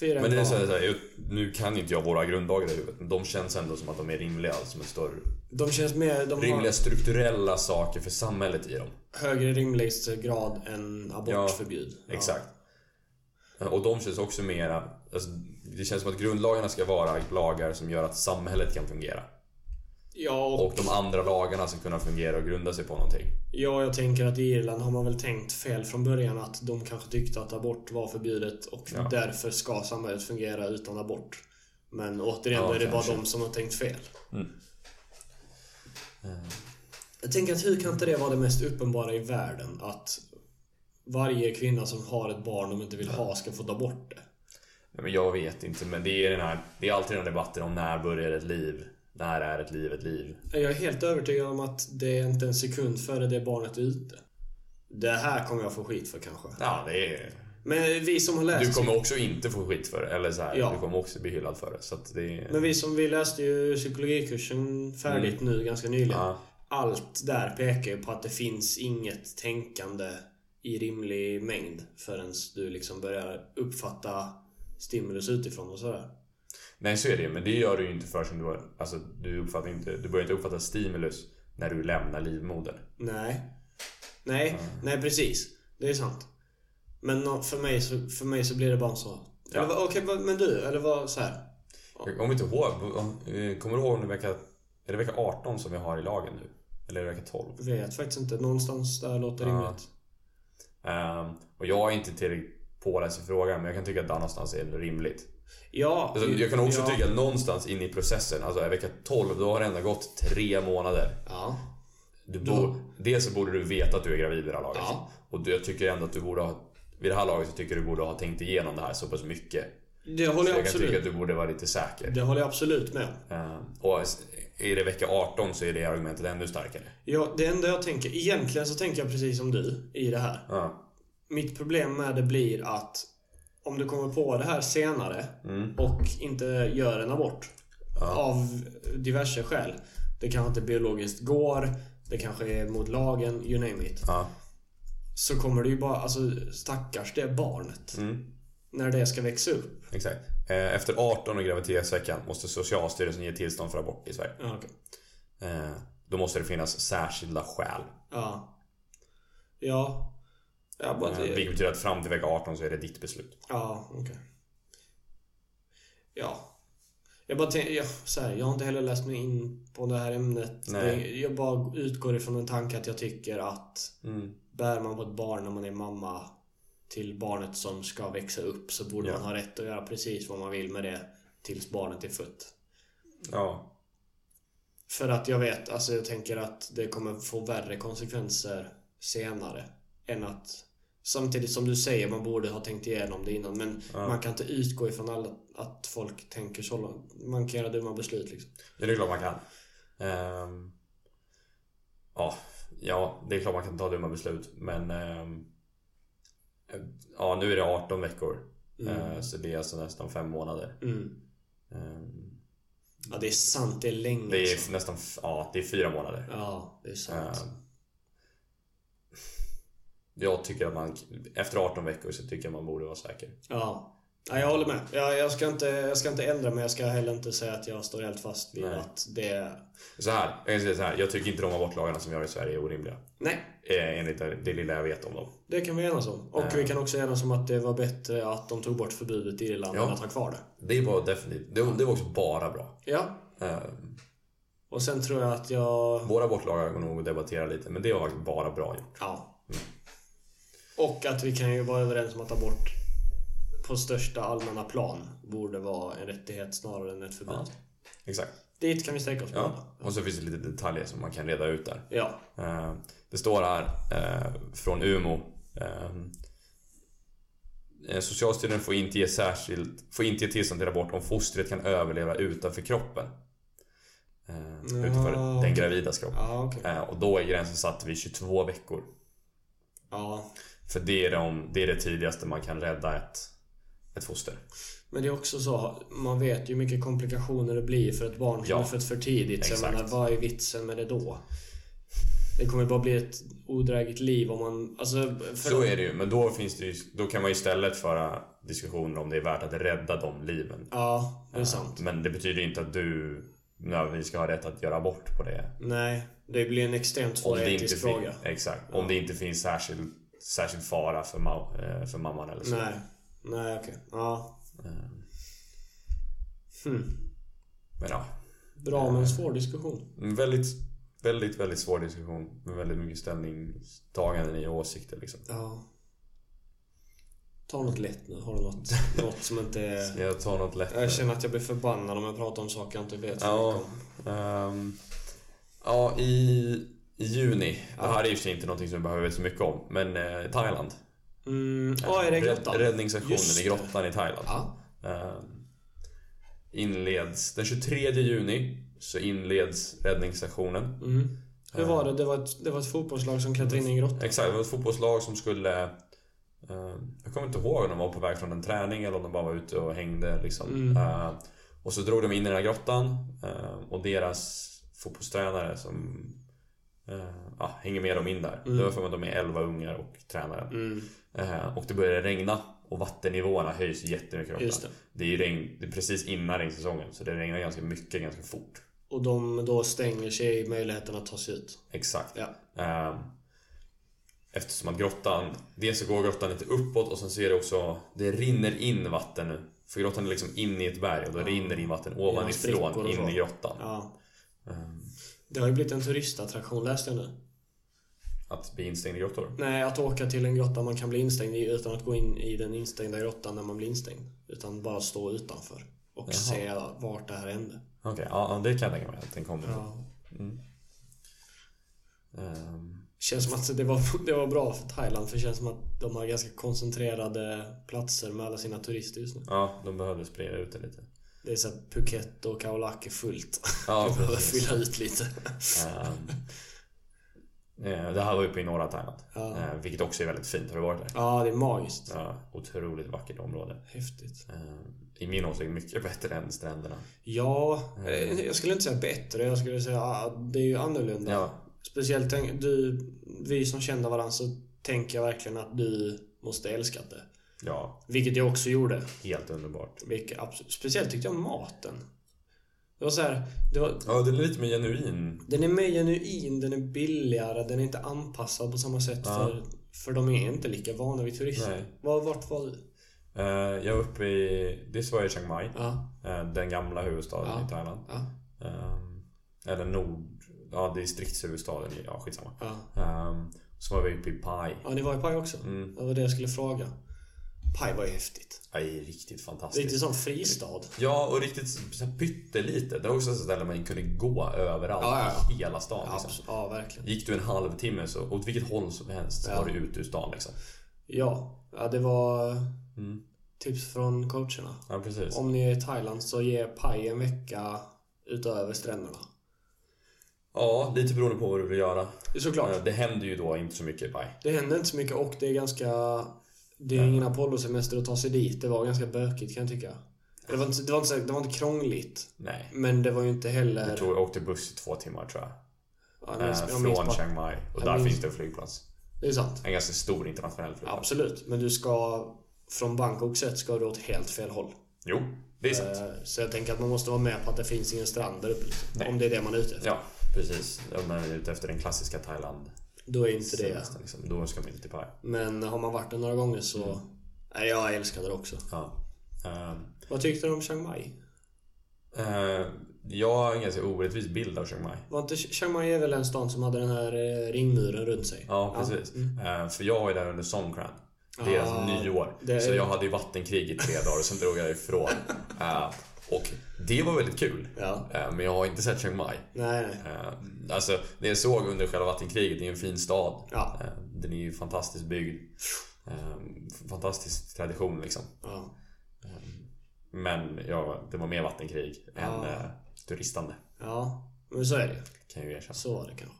Fyra Men det är så här, så här, jag- nu kan inte jag våra grundlagar i huvudet, men de känns ändå som att de är rimliga. Som ett större, De känns mer... De rimliga strukturella saker för samhället i dem. har högre rimlighetsgrad än abortförbud. Ja. Exakt. Och de känns också mera... Alltså, det känns som att grundlagarna ska vara lagar som gör att samhället kan fungera. Ja, och, Och de andra lagarna ska kunna fungera och grunda sig på någonting. ja, jag tänker att i Irland har man väl tänkt fel från början att de kanske tyckte att abort var förbjudet och Ja. därför ska samhället fungera utan abort. Men återigen, Ja, är det kanske. bara de som har tänkt fel. Mm. Jag tänker att hur kan inte det vara det mest uppenbara i världen? Att varje kvinna som har ett barn de inte vill ha ska få ta bort det. Men jag vet inte, men det är den här... Det är alltid den här debatten om när börjar ett liv? När är ett liv ett liv? Jag är helt övertygad om att det är inte en sekund före det barnet är ute. Det här kommer jag få skit för kanske. Ja, det är... Men vi som har läst... Du kommer också inte få skit för det. Eller så här, Ja. du kommer också bli hyllad för det. Så det är... Men vi som vi läste ju psykologikursen färdigt nu ganska nyligen. Mm. Ja. Allt där pekar ju på att det finns inget tänkande i rimlig mängd förrän du liksom börjar uppfatta stimulus utifrån och sådär. Nej, så är det. Men det gör du ju inte förrän du... Alltså, du, uppfattar inte, du börjar inte uppfatta stimulus när du lämnar livmodern. Nej. Nej, nej precis. Det är sant. Men för mig så, för mig så blir det bara så. Ja. Eller Okej, vad- men du, eller vad så här. Jag kommer inte ihåg. eh, Kommer du ihåg om det vecka... Är det vecka 18 som vi har i lagen nu? Eller är det vecka 12? Vet faktiskt inte. Någonstans där låter Ja. rimligt. Ehm, och jag är inte tillräckligt påläst i frågan, men jag kan tycka att där någonstans är det rimligt. Ja. Alltså, jag kan också ja. tycka att någonstans in i processen, alltså vecka 12, då har det ändå gått tre månader. Ja. Du Då- bo, dels så borde du veta att du är gravid vid det här laget. Ja. Och jag tycker ändå att du borde ha... Vid det här laget så tycker jag du borde ha tänkt igenom det här så pass mycket. Det håller Så jag jag kan tycka absolut. att du borde vara lite säker. Det håller jag absolut med. Ehm, och är det vecka 18 så är det argumentet ännu starkare. Ja, det enda jag tänker, egentligen så tänker jag precis som du i det här. Ja. Mitt problem med det blir att om du kommer på det här senare Mm. och inte gör en abort av diverse skäl. Det kanske inte biologiskt går, det kanske är mot lagen, you name it. Ja. Så kommer det ju bara, alltså stackars det barnet. Mm. När det ska växa upp. Exakt. Eh, Efter 18 graviditetsveckan måste Socialstyrelsen ge tillstånd för abort i Sverige. Ja, okej. Eh, Då måste det finnas särskilda skäl. Ja. Ja. Ja, bara Eh, det. Vilket betyder att fram till vecka 18 så är det ditt beslut. Ja, okej. Ja. Jag bara tänker, jag, så här, jag har inte heller läst mig in på det här ämnet. Nej. Jag bara utgår ifrån en tanke att jag tycker att Mm. bär man på ett barn när man är mamma till barnet som ska växa upp så borde Ja. man ha rätt att göra precis vad man vill med det tills barnet är fött. Ja. För att jag vet, alltså jag tänker att det kommer få värre konsekvenser senare än att Samtidigt som du säger, man borde ha tänkt igenom det innan men Ja. man kan inte utgå ifrån alla, att folk tänker så långt. Man kan göra dumma beslut liksom. Det är klart man kan. Ehm, ja, ja, det är klart man kan ta dumma beslut. Men... ehm, ja, nu är det 18 veckor. Eh, så det är alltså nästan fem månader. Mm. Ehm, Ja, det är sant. Det är länge det är alltså. nästan... Ja, det är fyra månader. Ja, det är sant. Jag tycker att man... Efter 18 veckor så tycker jag man borde vara säker. Ja. ja, jag håller med. Jag, jag, ska inte, jag ska inte ändra mig. Jag ska heller inte säga att jag står helt fast vid Nej. att det... Så här, jag kan säga så här. Jag tycker inte de abortlagarna som vi har i Sverige är orimliga. Nej, Eh, Enligt det, lilla jag vet om dem. det kan vi enas om. Och Ja. vi kan också enas om att det var bättre att de tog bort förbudet i Irland Ja. än att ha kvar det. Det var definitivt... Det, det var också bara bra. Ja. Ehm, Och sen tror jag att jag... Våra abortlagar går nog att debattera lite, men det var bara bra gjort. Ja. Och att vi kan ju vara överens om att abort på största allmänna plan borde vara en rättighet snarare än ett förbud. Ja. Exakt. Dit kan vi sträcka oss Ja. Och så finns det lite detaljer som man kan reda ut där. Ja. Eh, Det står här eh, från UMO. eh, Socialstyrelsen får inte ge särskilt får inte ge tillstånd till abort om fostret kan överleva utanför kroppen. Eh, utanför Ja. den gravidas kropp. Ja. Eh, och då är gränsen satt vid 22 veckor. Ja. För det är, de, det är det tidigaste man kan rädda ett, ett foster. Men det är också så, man vet ju hur mycket komplikationer det blir för ett barn som Ja, är fött för tidigt. Så jag menar, vad är vitsen med det då? Det kommer bara bli ett odrägligt liv om man... Alltså, Så är det ju, men då, finns det ju, då kan man istället föra diskussioner om det är värt att rädda de liven. Ja, det är sant. Men det betyder inte att du nödvändigtvis ska ha rätt att göra abort på det. Nej, det blir en extremt svår etisk fråga. Exakt. Om det inte finns särskild, särskild fara för, ma- eh, för mamman eller så. Nej. Nej, okej. Ja. Hmm. Men ja. Bra men svår diskussion. En väldigt, väldigt, väldigt svår diskussion. Med väldigt mycket ställningstaganden i åsikter liksom. Ja. Ta något lätt nu. Har du något, något som inte är... Jag tar något lätt. Jag känner att jag blir förbannad om jag pratar om saker jag inte vet så Ja, mycket om. ehm, ja i, i juni. Det här är sig inte någonting som vi behöver veta så mycket om. Men eh, Thailand. Mm. Ja, är det Rädd- grottan? Räddningsaktionen Just i grottan i Thailand. Ja. Ehm, inleds den 23 juni så inleds räddningsaktionen. Mm. Hur var det? Det var, ett, det var ett fotbollslag som klättrade in i en grotta? Exakt, det var ett fotbollslag som skulle... eh, jag kommer inte ihåg om de var på väg från en träning eller om de bara var ute och hängde liksom. Mm. Eh, och så drog de in i den här grottan eh, och deras fotbollstränare som eh, ja, hänger med dem in där. Det var för att de är 11 ungar och tränaren. Mm. Eh, och det började regna och vattennivåerna höjs jättemycket. Just det. Det är ju regn, det är precis innan regnsäsongen så det regnar ganska mycket ganska fort. Och de då stänger sig möjligheten att ta sig ut? Exakt. Ja. Ehm, Eftersom att grottan, dels så går grottan lite uppåt och sen så är det också, det rinner in vatten nu. För grottan är liksom inne i ett berg och då rinner in vatten ovanifrån in i grottan. Ja. Det har ju blivit en turistattraktion läste jag nu. Att bli instängd i grottor. Nej, att åka till en grotta man kan bli instängd i utan att gå in i den instängda grottan när man blir instängd. Utan bara stå utanför. Och Jaha. se vart det här hände. Okej, ja ja, det kan jag tänka mig att den kommer. Ja. Ehm, Känns som att det var, det var bra för Thailand för det känns som att de har ganska koncentrerade platser med alla sina turister just nu. ja, de behövde sprida ut det lite. Det är så Phuket och Khao Lak är fullt. Ja, de behöver fylla ut lite. Ehm, eh, det här var uppe i norra Thailand. Ja. Eh, vilket också är väldigt fint. Har du varit där? Ja, det är magiskt. Ja, otroligt vackert område. Häftigt. Eh, I min åsikt mycket bättre än stränderna. Ja, eh, jag skulle inte säga bättre. Jag skulle säga ah, det är ju annorlunda. Ja, Speciellt du, vi som känner varandra så tänker jag verkligen att du måste älska det. Ja Vilket jag också gjorde. helt underbart. Vilket, absolut. Speciellt tyckte jag om maten. Det var så här, det var, Ja, det är lite mer genuin. den är mer genuin, den är billigare, den är inte anpassad på samma sätt Ja. för, för de är inte lika vana vid turister. Var, vart var du? Eh, jag var uppe i... Det var i Chiang Mai. Ja, eh, den gamla huvudstaden Ja. i Thailand. Ehm, eller nord... Ja, distriktshuvudstaden. Ja, skitsamma. ja. Ehm, så var vi uppe i Pai. Ja, ni var i Pai också? Mm. Det var det jag skulle fråga. Pai var ju häftigt. Ja, det är riktigt fantastiskt. Riktigt sån fristad. Ja, och riktigt så här pyttelitet. Det var också ett ställe man kunde gå överallt Ja, ja, i hela stan. Ja, Liksom. ja verkligen. Gick du en halvtimme så, åt vilket håll som helst, så var du ute ur stan liksom. Ja, ja det var Mm. tips från coacherna. Ja, precis. Om ni är i Thailand så ge Pai en vecka utöver stränderna. Ja, lite beroende på vad du vill göra. Såklart. Eh, Det händer ju då inte så mycket i Pai. Det händer inte så mycket och det är ganska... Det är ingen Apollo-semester att ta sig dit. Det var ganska bökigt kan jag tycka. Det var inte, det var inte, det var inte krångligt. Nej. Men det var ju inte heller... Jag tror jag åkte buss i två timmar tror jag. Ja, jag minns- Eh, jag minns från Chiang Mai. Och där minns- finns det en flygplats. Det är sant. En ganska stor internationell flygplats. Absolut. Men du ska... Från Bangkok sett ska du åt helt fel håll. Jo, det är sant. Eh, Så jag tänker att man måste vara med på att det finns ingen strand där uppe. liksom. Om det är det man är ute efter. Ja, precis. Om man är ute efter den klassiska Thailand. Då är inte det... semestern, Liksom. Då ska man inte till Pai. Men har man varit där några gånger så... Mm. Nej, jag älskade det också. Ja. Ehm, Vad tyckte du om Chiang Mai? eh, jag har en ganska orättvis bild av Chiang Mai. Var inte Chiang Mai är väl en stan som hade den här eh, ringmuren runt sig? Ja, precis. Mm. Eh, för jag var ju där under Songkran. Deras Ah, nyår. det Så är- jag hade ju vattenkrig i tre dagar och sen drog jag ifrån. Eh, och det var väldigt kul. Ja. Eh, men jag har inte sett Chiang Mai. Nej, nej. Eh, alltså, det jag såg under själva vattenkriget, det är en fin stad. Ja. Eh, den är ju fantastiskt byggd. Fantastisk tradition liksom. Ja. Men ja, det var mer vattenkrig än turistande. ja. Men så är det Kan jag ju erkänna. Så var det kanske.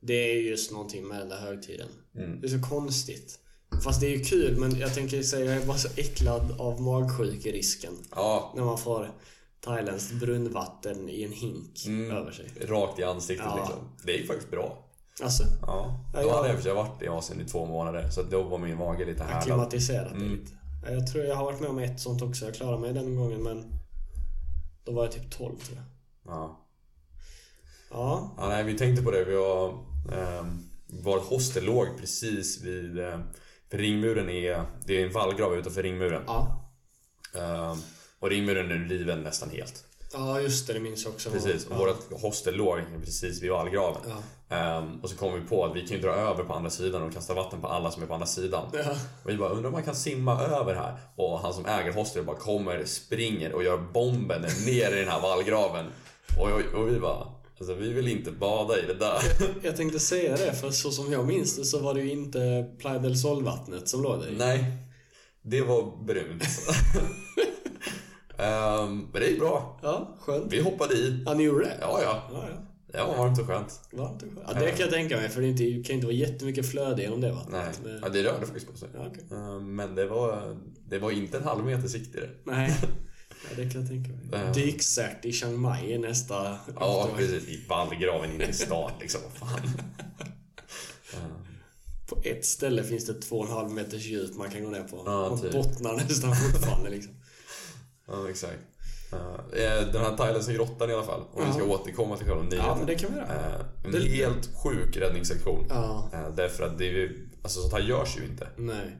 Det är just någonting med den där högtiden. Mm. Det är så konstigt. Fast det är ju kul, men jag tänker säga jag är bara så äcklad av magsjukerisken. Ja, När man får thailändskt brunnvatten i en hink Mm. över sig. rakt i ansiktet Ja. liksom. Det gick faktiskt bra. Alltså, Ja. Då jag- hade jag, för jag varit i Asien i två månader så då var min mage lite härlad. acklimatiserat Mm. lite. Ja, Jag tror jag har varit med om ett sånt också. Jag klarade mig den gången, men då var jag typ 12 tror jag. Ja. Ja, ja, nej vi tänkte på det. Vi var, eh, vår hostel låg precis vid... Eh, ringmuren är... Det är en vallgrav utanför ringmuren. ja. Eh, och ringmuren är riven nästan helt. Ja, just det. Det minns jag också. Precis. Och Ja. vårt hostel låg precis vid vallgraven. Ja. Ehm, och så kom vi på att vi kan ju dra över på andra sidan och kasta vatten på alla som är på andra sidan. Ja. Och vi bara undrar om man kan simma över här. Och han som äger hostelet bara kommer, springer och gör bomben ner i den här vallgraven. Och, och, och vi bara, alltså vi vill inte bada i det där. Jag tänkte säga det, för så som jag minns det så var det ju inte Playa del Sol-vattnet som låg där. Nej, det var brunt. Ehm, men det är bra. Ja, skönt. Vi hoppade i. Ja, ni gjorde det? Ja, ja. Ja, ja. Var varmt och skönt. Varmt och skönt. Ja, det kan jag tänka mig, för det inte- kan inte vara jättemycket flöde genom det Nej, vattnet. Men- ja, det rörde faktiskt på sig. Ja, okej. Ehm, Men det var, det var inte en halv meter sikt i det. Nej, ja, det kan jag tänka mig. Ja. Dykcert i Chiang Mai nästa Ja, uppdrag. precis. I vallgraven inne i stan liksom. Fan. Ehm, På ett ställe finns det två och en halv meters djup man kan gå ner på. Ja, typ. bottnar nästan fortfarande liksom. Ja, exakt. Eh, Den här thailändska grottan i alla fall. Om vi ska återkomma till själva nyheten. Ja, men det kan vi göra. Eh, En Det- helt sjuk räddningsaktion. Eh, Därför att det är ju, alltså sånt här görs ju inte. nej.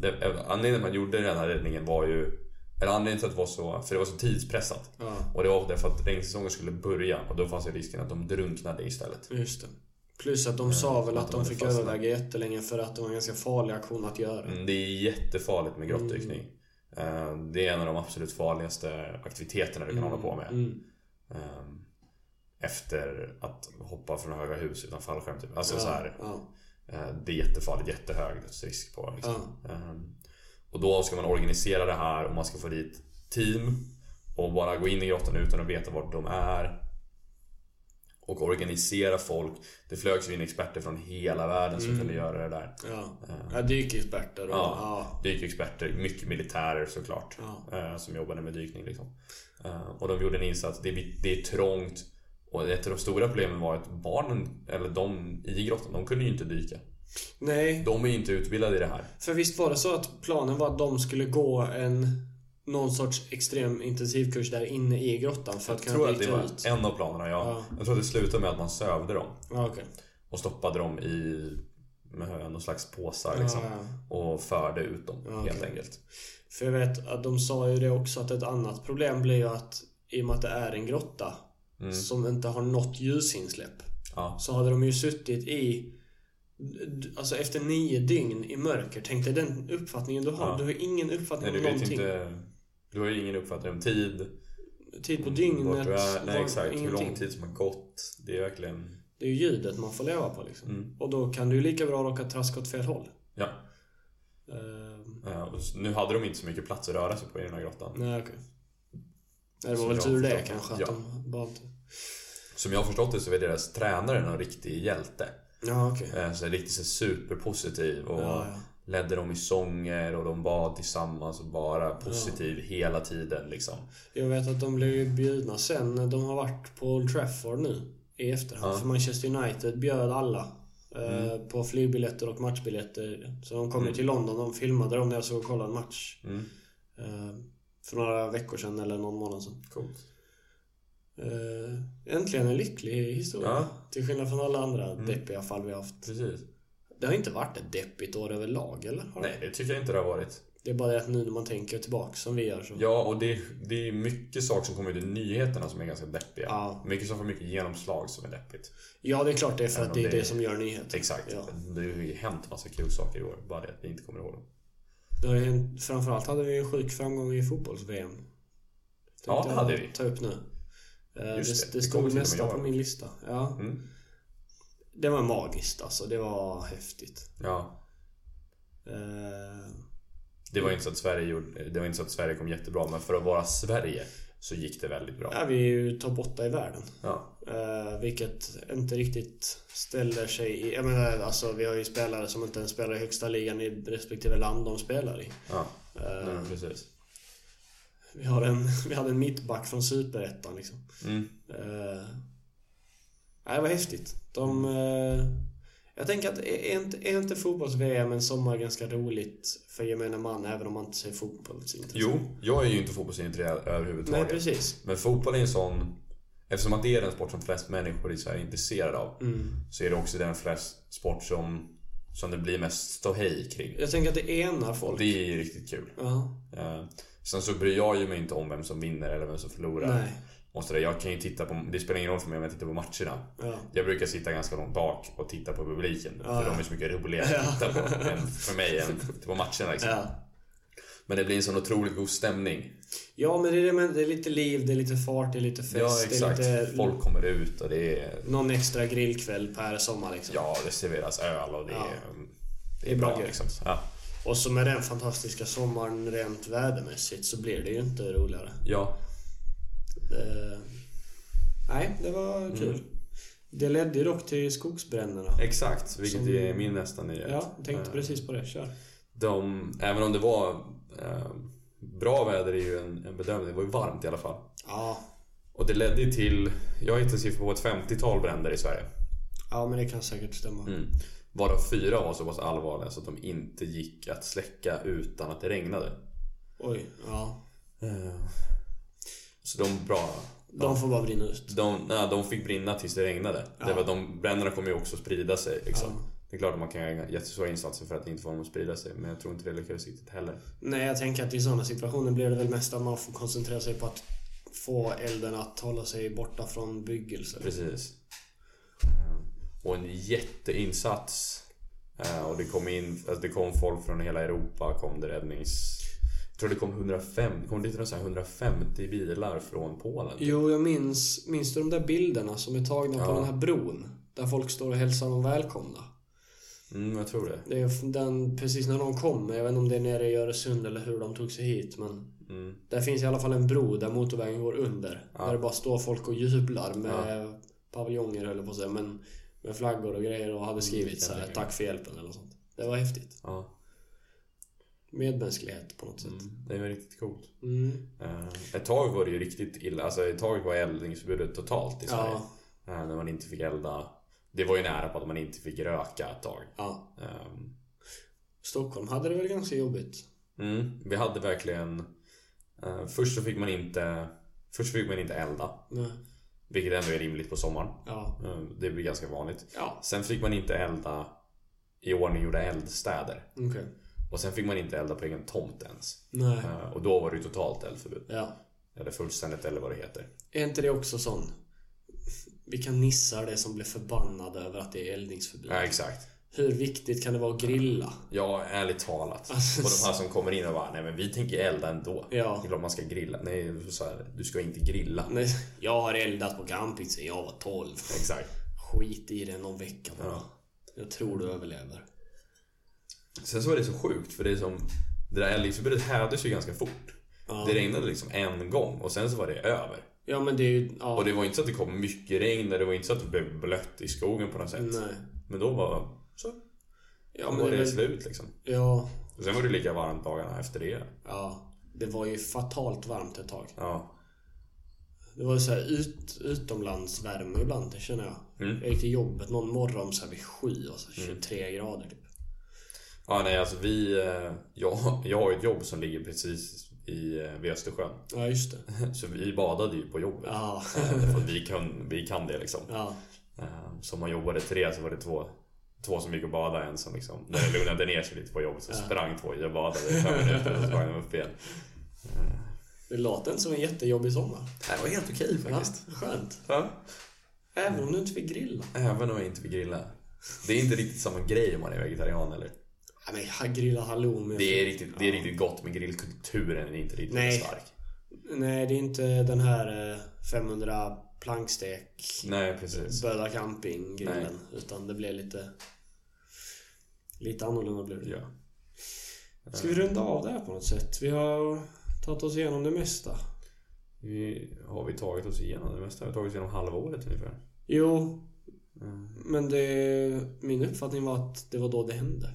Det, eh, Anledningen till att man gjorde den här räddningen var ju, eller anledningen till att det var så, för det var så tidspressat. Ja, Och det var därför att regnsäsongen skulle börja och då fanns ju risken att de drunknade istället. just det. Plus att de sa väl att att de de fick fastnat. överväga jättelänge för att det var en ganska farlig aktion att göra. Mm, Det är jättefarligt med grottdykning. Eh, Det är en av de absolut farligaste aktiviteterna du kan hålla på med. Mm. Eh, Efter att hoppa från höga hus utan fallskärm. Typ. Alltså Ja, så här, ja, eh, det är jättefarligt, jättehög dödsrisk på. Liksom. Eh, Och då ska man organisera det här och man ska få dit team och bara gå in i grottan utan att veta vart de är. Och organisera folk. Det flögs ju in experter från hela världen som kunde göra det där. Ja, ja dykexperter och... Ja. Ja. Dykexperter, mycket militärer såklart. Ja. eh, Som jobbade med dykning liksom. Eh, Och de gjorde en insats. Det är, det är trångt. Och ett av de stora problemen var att barnen, eller de i grottan, de kunde ju inte dyka. Nej, De är inte utbildade i det här. för visst var det så att planen var att de skulle gå en... Någon sorts extrem intensivkurs där inne i grottan för att Jag kunna tror att det dyka var ut. en av planerna, ja. Ja. Jag tror att det slutade med att man sövde dem. Ja, okej. Och stoppade dem i med någon slags påsar liksom. Ja. Och förde ut dem Ja, helt enkelt. För jag vet att de sa ju det också att ett annat problem blir ju att i och med att det är en grotta Mm. som inte har något ljusinsläpp så hade de ju suttit i Alltså efter nio dygn i mörker. Tänk dig den uppfattningen du har. Ja. Du har ingen uppfattning Nej, om någonting. inte... Du har ingen uppfattning om tid. Tid på dygnet. du är. Nej exakt, hur ingenting. lång tid som har gått. Det är verkligen... Det är ju ljudet man får leva på liksom. Mm. Och då kan du ju lika bra råka traska åt fel håll. Ja. Ehm, Ja, nu hade de inte så mycket plats att röra sig på i den här grottan. nej okej. Nej, det Som var väl tur det kanske att Ja. de bara inte... Som jag har förstått det så är deras tränare en riktig hjälte. Ja okej. Eh, Så riktigt så superpositiv och Ja, ja. ledde dem i sånger och de bad tillsammans och bara positiv hela tiden liksom. Jag vet att de blev ju bjudna sen. De har varit på Old Trafford nu i efterhand. Ja. För Manchester United bjöd alla eh, på flygbiljetter och matchbiljetter. Så de kom Mm. till London. De filmade dem när jag såg och kollade en match. Mm. Eh, för några veckor sedan eller någon månad sedan. Coolt. Eh, äntligen en lycklig historia. Ja. Till skillnad från alla andra Mm. deppiga fall vi haft. Precis. Det har inte varit ett deppigt år överlag, eller? Har? Nej, det tycker jag inte det har varit. Det är bara det att nu när man tänker tillbaka som vi gör så... Ja, och det, det är mycket saker som kommer ut i nyheterna som är ganska deppiga. Ja. Mycket som får mycket genomslag som är deppigt. Ja, det är klart det är för Även att det är det- det som gör nyheter. Exakt. Ja. Det har ju hänt massa kul saker i år. Bara det att vi inte kommer ihåg dem. Det har hänt, framförallt hade vi en sjuk framgång i fotbolls-VM. Ja, det hade vi. Ta upp nu. Eh, Just det, det, det, stod nästa på min lista. Ja. Mm. Det var magiskt alltså. Det var häftigt. Ja. Eh, Det var inte så att Sverige gjorde, det var inte så att Sverige kom jättebra, men för att vara Sverige så gick det väldigt bra. Ja, vi är ju topp 8 i världen. Ja. Uh, vilket inte riktigt ställer sig i... Jag menar, alltså vi har ju spelare som inte ens spelar i högsta ligan i respektive land de spelar i. Ja, Uh, Nej, precis. Vi, har en, vi hade en mittback från Superettan liksom. Mm. Uh, nej, det var häftigt. De... eh, jag tänker att är inte, är inte fotbolls-VM en sommar ganska roligt för gemene man även om man inte ser fotboll så intresserad? Jo, jag är ju inte fotbollsintresserad Nej, överhuvudtaget. precis. Men fotboll är en sån... Eftersom att det är den sport som flest människor i Sverige är intresserade av. Mm. Så är det också den flest sport som, som det blir mest ståhej kring. Jag tänker att det enar folk. Det är ju riktigt kul. Ja. Eh, sen så bryr jag ju mig inte om vem som vinner eller vem som förlorar. Nej. Så där, jag kan ju titta på, det spelar ingen roll för mig om jag tittar på matcherna. Ja. Jag brukar sitta ganska långt bak och titta på publiken. Ja. För de är så mycket roligare att titta på än för mig än på matcherna liksom. Men det blir en sån otroligt god stämning. Ja, men det är, det det är lite liv, det är lite fart, det är lite fest. Ja, exakt. Det är lite, Folk kommer ut och det är... Någon extra grillkväll per sommar liksom. Ja, det serveras öl och det är... Det är bra bra liksom. Ja. Och så med den fantastiska sommaren rent vädermässigt så blir det ju inte roligare. ja. Eh, nej, det var kul. Mm. Det ledde ju dock till skogsbränderna. Exakt, vilket Som- är min nästa nyhet. Ja, tänkte Eh, precis på det. Kör. De, även om det var eh, bra väder är ju en, en bedömning. Det var ju varmt i alla fall. Ja, Och det ledde ju till, jag hittade siffror på ett 50-tal bränder i Sverige. ja, men det kan säkert stämma. Mm. Varav fyra var så pass allvarliga så att de inte gick att släcka utan att det regnade. Oj, ja. Eh, Så de bra... De får bara brinna ut. De, nej, de fick brinna tills det regnade. Ja. Det var de, bränderna kommer ju också sprida sig. Liksom. Ja. Det är klart att man kan göra jättestora insatser för att inte få dem att sprida sig. Men jag tror inte det lyckades riktigt heller. Nej, jag tänker att i sådana situationer blir det väl mest att man får koncentrera sig på att få elden att hålla sig borta från byggelse. Precis. Och en jätteinsats. Eh, Och det kom in, alltså det kom folk från hela Europa, kom det räddnings... Jag tror det kom 150, kom det inte så här 150 bilar från Polen? Jo, jag minns, minns du de där bilderna som är tagna på Ja. den här bron? Där folk står och hälsar dem välkomna. Mm, jag tror det. Det är den, precis när de kommer, jag vet inte om det är nere i Öresund eller hur de tog sig hit men Mm. Där finns i alla fall en bro där motorvägen går under. Ja. Där det bara står folk och jublar med paviljonger höll på säga, men med flaggor och grejer och hade skrivit kan så här, tack för hjälpen eller sånt. Det var häftigt. Ja, Medmänsklighet på något sätt. mm, det var riktigt coolt. Mm. Eh, Ett tag var det ju riktigt illa. Alltså ett tag var eldningsförbudet totalt i Sverige. Ja, Eh, När man inte fick elda. Det var ju nära på att man inte fick röka ett tag. ja. Ehm, Stockholm hade det väl ganska jobbigt. Mm, vi hade verkligen... eh, först så fick man inte... Först fick man inte elda. Nej. Vilket ändå är rimligt på sommaren. Ja. Eh, det blir ganska vanligt. Ja, Sen fick man inte elda i ordning gjorda eldstäder. okej. Och sen fick man inte elda på egen tomt ens. Nej. Eh, och då var det ju totalt eldförbud. Ja. Eller fullständigt eller vad det heter. Är inte det också sån? Vilka nissar det som blir förbannade över att det är eldningsförbud? Ja, exakt. Hur viktigt kan det vara att grilla? Ja, ärligt talat. Alltså, och de här som kommer in och bara, nej men vi tänker elda ändå. Ja. Det är klart man ska grilla. Nej, så här, du ska inte grilla. Nej, jag har eldat på camping sedan jag var 12. Exakt. Skit i det någon vecka bara. Ja. Jag tror du överlever. Sen så var det så sjukt för det är som Det där eldningsförbudet hävdes ju ganska fort Ja. Det regnade liksom en gång och sen så var det över Ja men det är ju... Ja. Och det var inte så att det kom mycket regn Det var inte så att det blev blött i skogen på något sätt Nej. Men då var så Ja men var det är slut liksom Ja. och Sen var det lika varmt dagarna efter det Ja. Det var ju fatalt varmt ett tag. Ja Det var ju så här ut, utomlandsvärme ibland, det känner jag. Mm. Jag gick till jobbet någon morgon så här vid sju och så 23 grader typ. Ja nej alltså vi eh, jag, jag har ett jobb som ligger precis i, eh, vid Östersjön Ja just det. Så vi badade ju på jobbet Ja. Eh, För vi kan, vi kan det liksom Ja. Så om man jobbade tre så var det två Två som gick och badade, en som liksom När det lugnade ner sig lite på jobbet så sprang två och badade i fem minuter och så sprang de upp igen Det låter inte som en jättejobbig sommar. Det var helt okej Ja, skönt. Ja. Även om du inte fick grilla. Även om jag inte vill grilla Det är inte riktigt samma grej om man är vegetarian eller? Ja, men grilla halloumi. Det är riktigt, det är riktigt gott men grillkulturen är inte riktigt Nej. stark Nej, det är inte den här eh, 500 plankstek Nej precis Böda camping-grillen. Utan det blev lite... Lite annorlunda blev det. Ja Ska vi runda av det här på något sätt? Vi har tagit oss igenom det mesta. Vi, har vi tagit oss igenom det mesta? har vi tagit oss igenom halvåret ungefär. Jo. Men det, min uppfattning var att det var då det hände.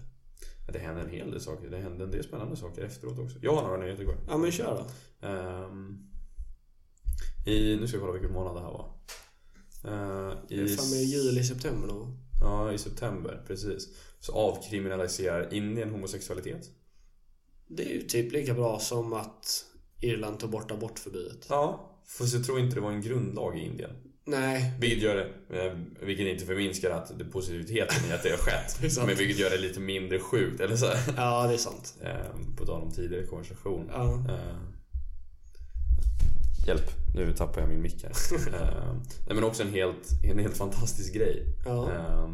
Ja, Det hände en hel del saker. Det hände en del spännande saker efteråt också. Jag har några nyheter kvar. Ja men kör då. Ehm, I, nu ska vi kolla vilken månad det här var. Uh, Det är fan med juli, september då. Ja, i september. Precis. Så avkriminaliserar Indien homosexualitet. Det är ju typ lika bra som att Irland tog bort abortförbudet. Ja. Fast jag tror inte det var en grundlag i Indien. Nej. Vilket gör det, eh, vilket inte förminskar att det positiviteten i att det har skett. Det men vilket gör det lite mindre sjukt. Eller så här. Ja, det är sant. Eh, På tal om tidigare konversation. Ja. Eh, Hjälp, nu tappar jag min mick här. Eh, Nej men också en helt, en helt fantastisk grej. Ja. Eh,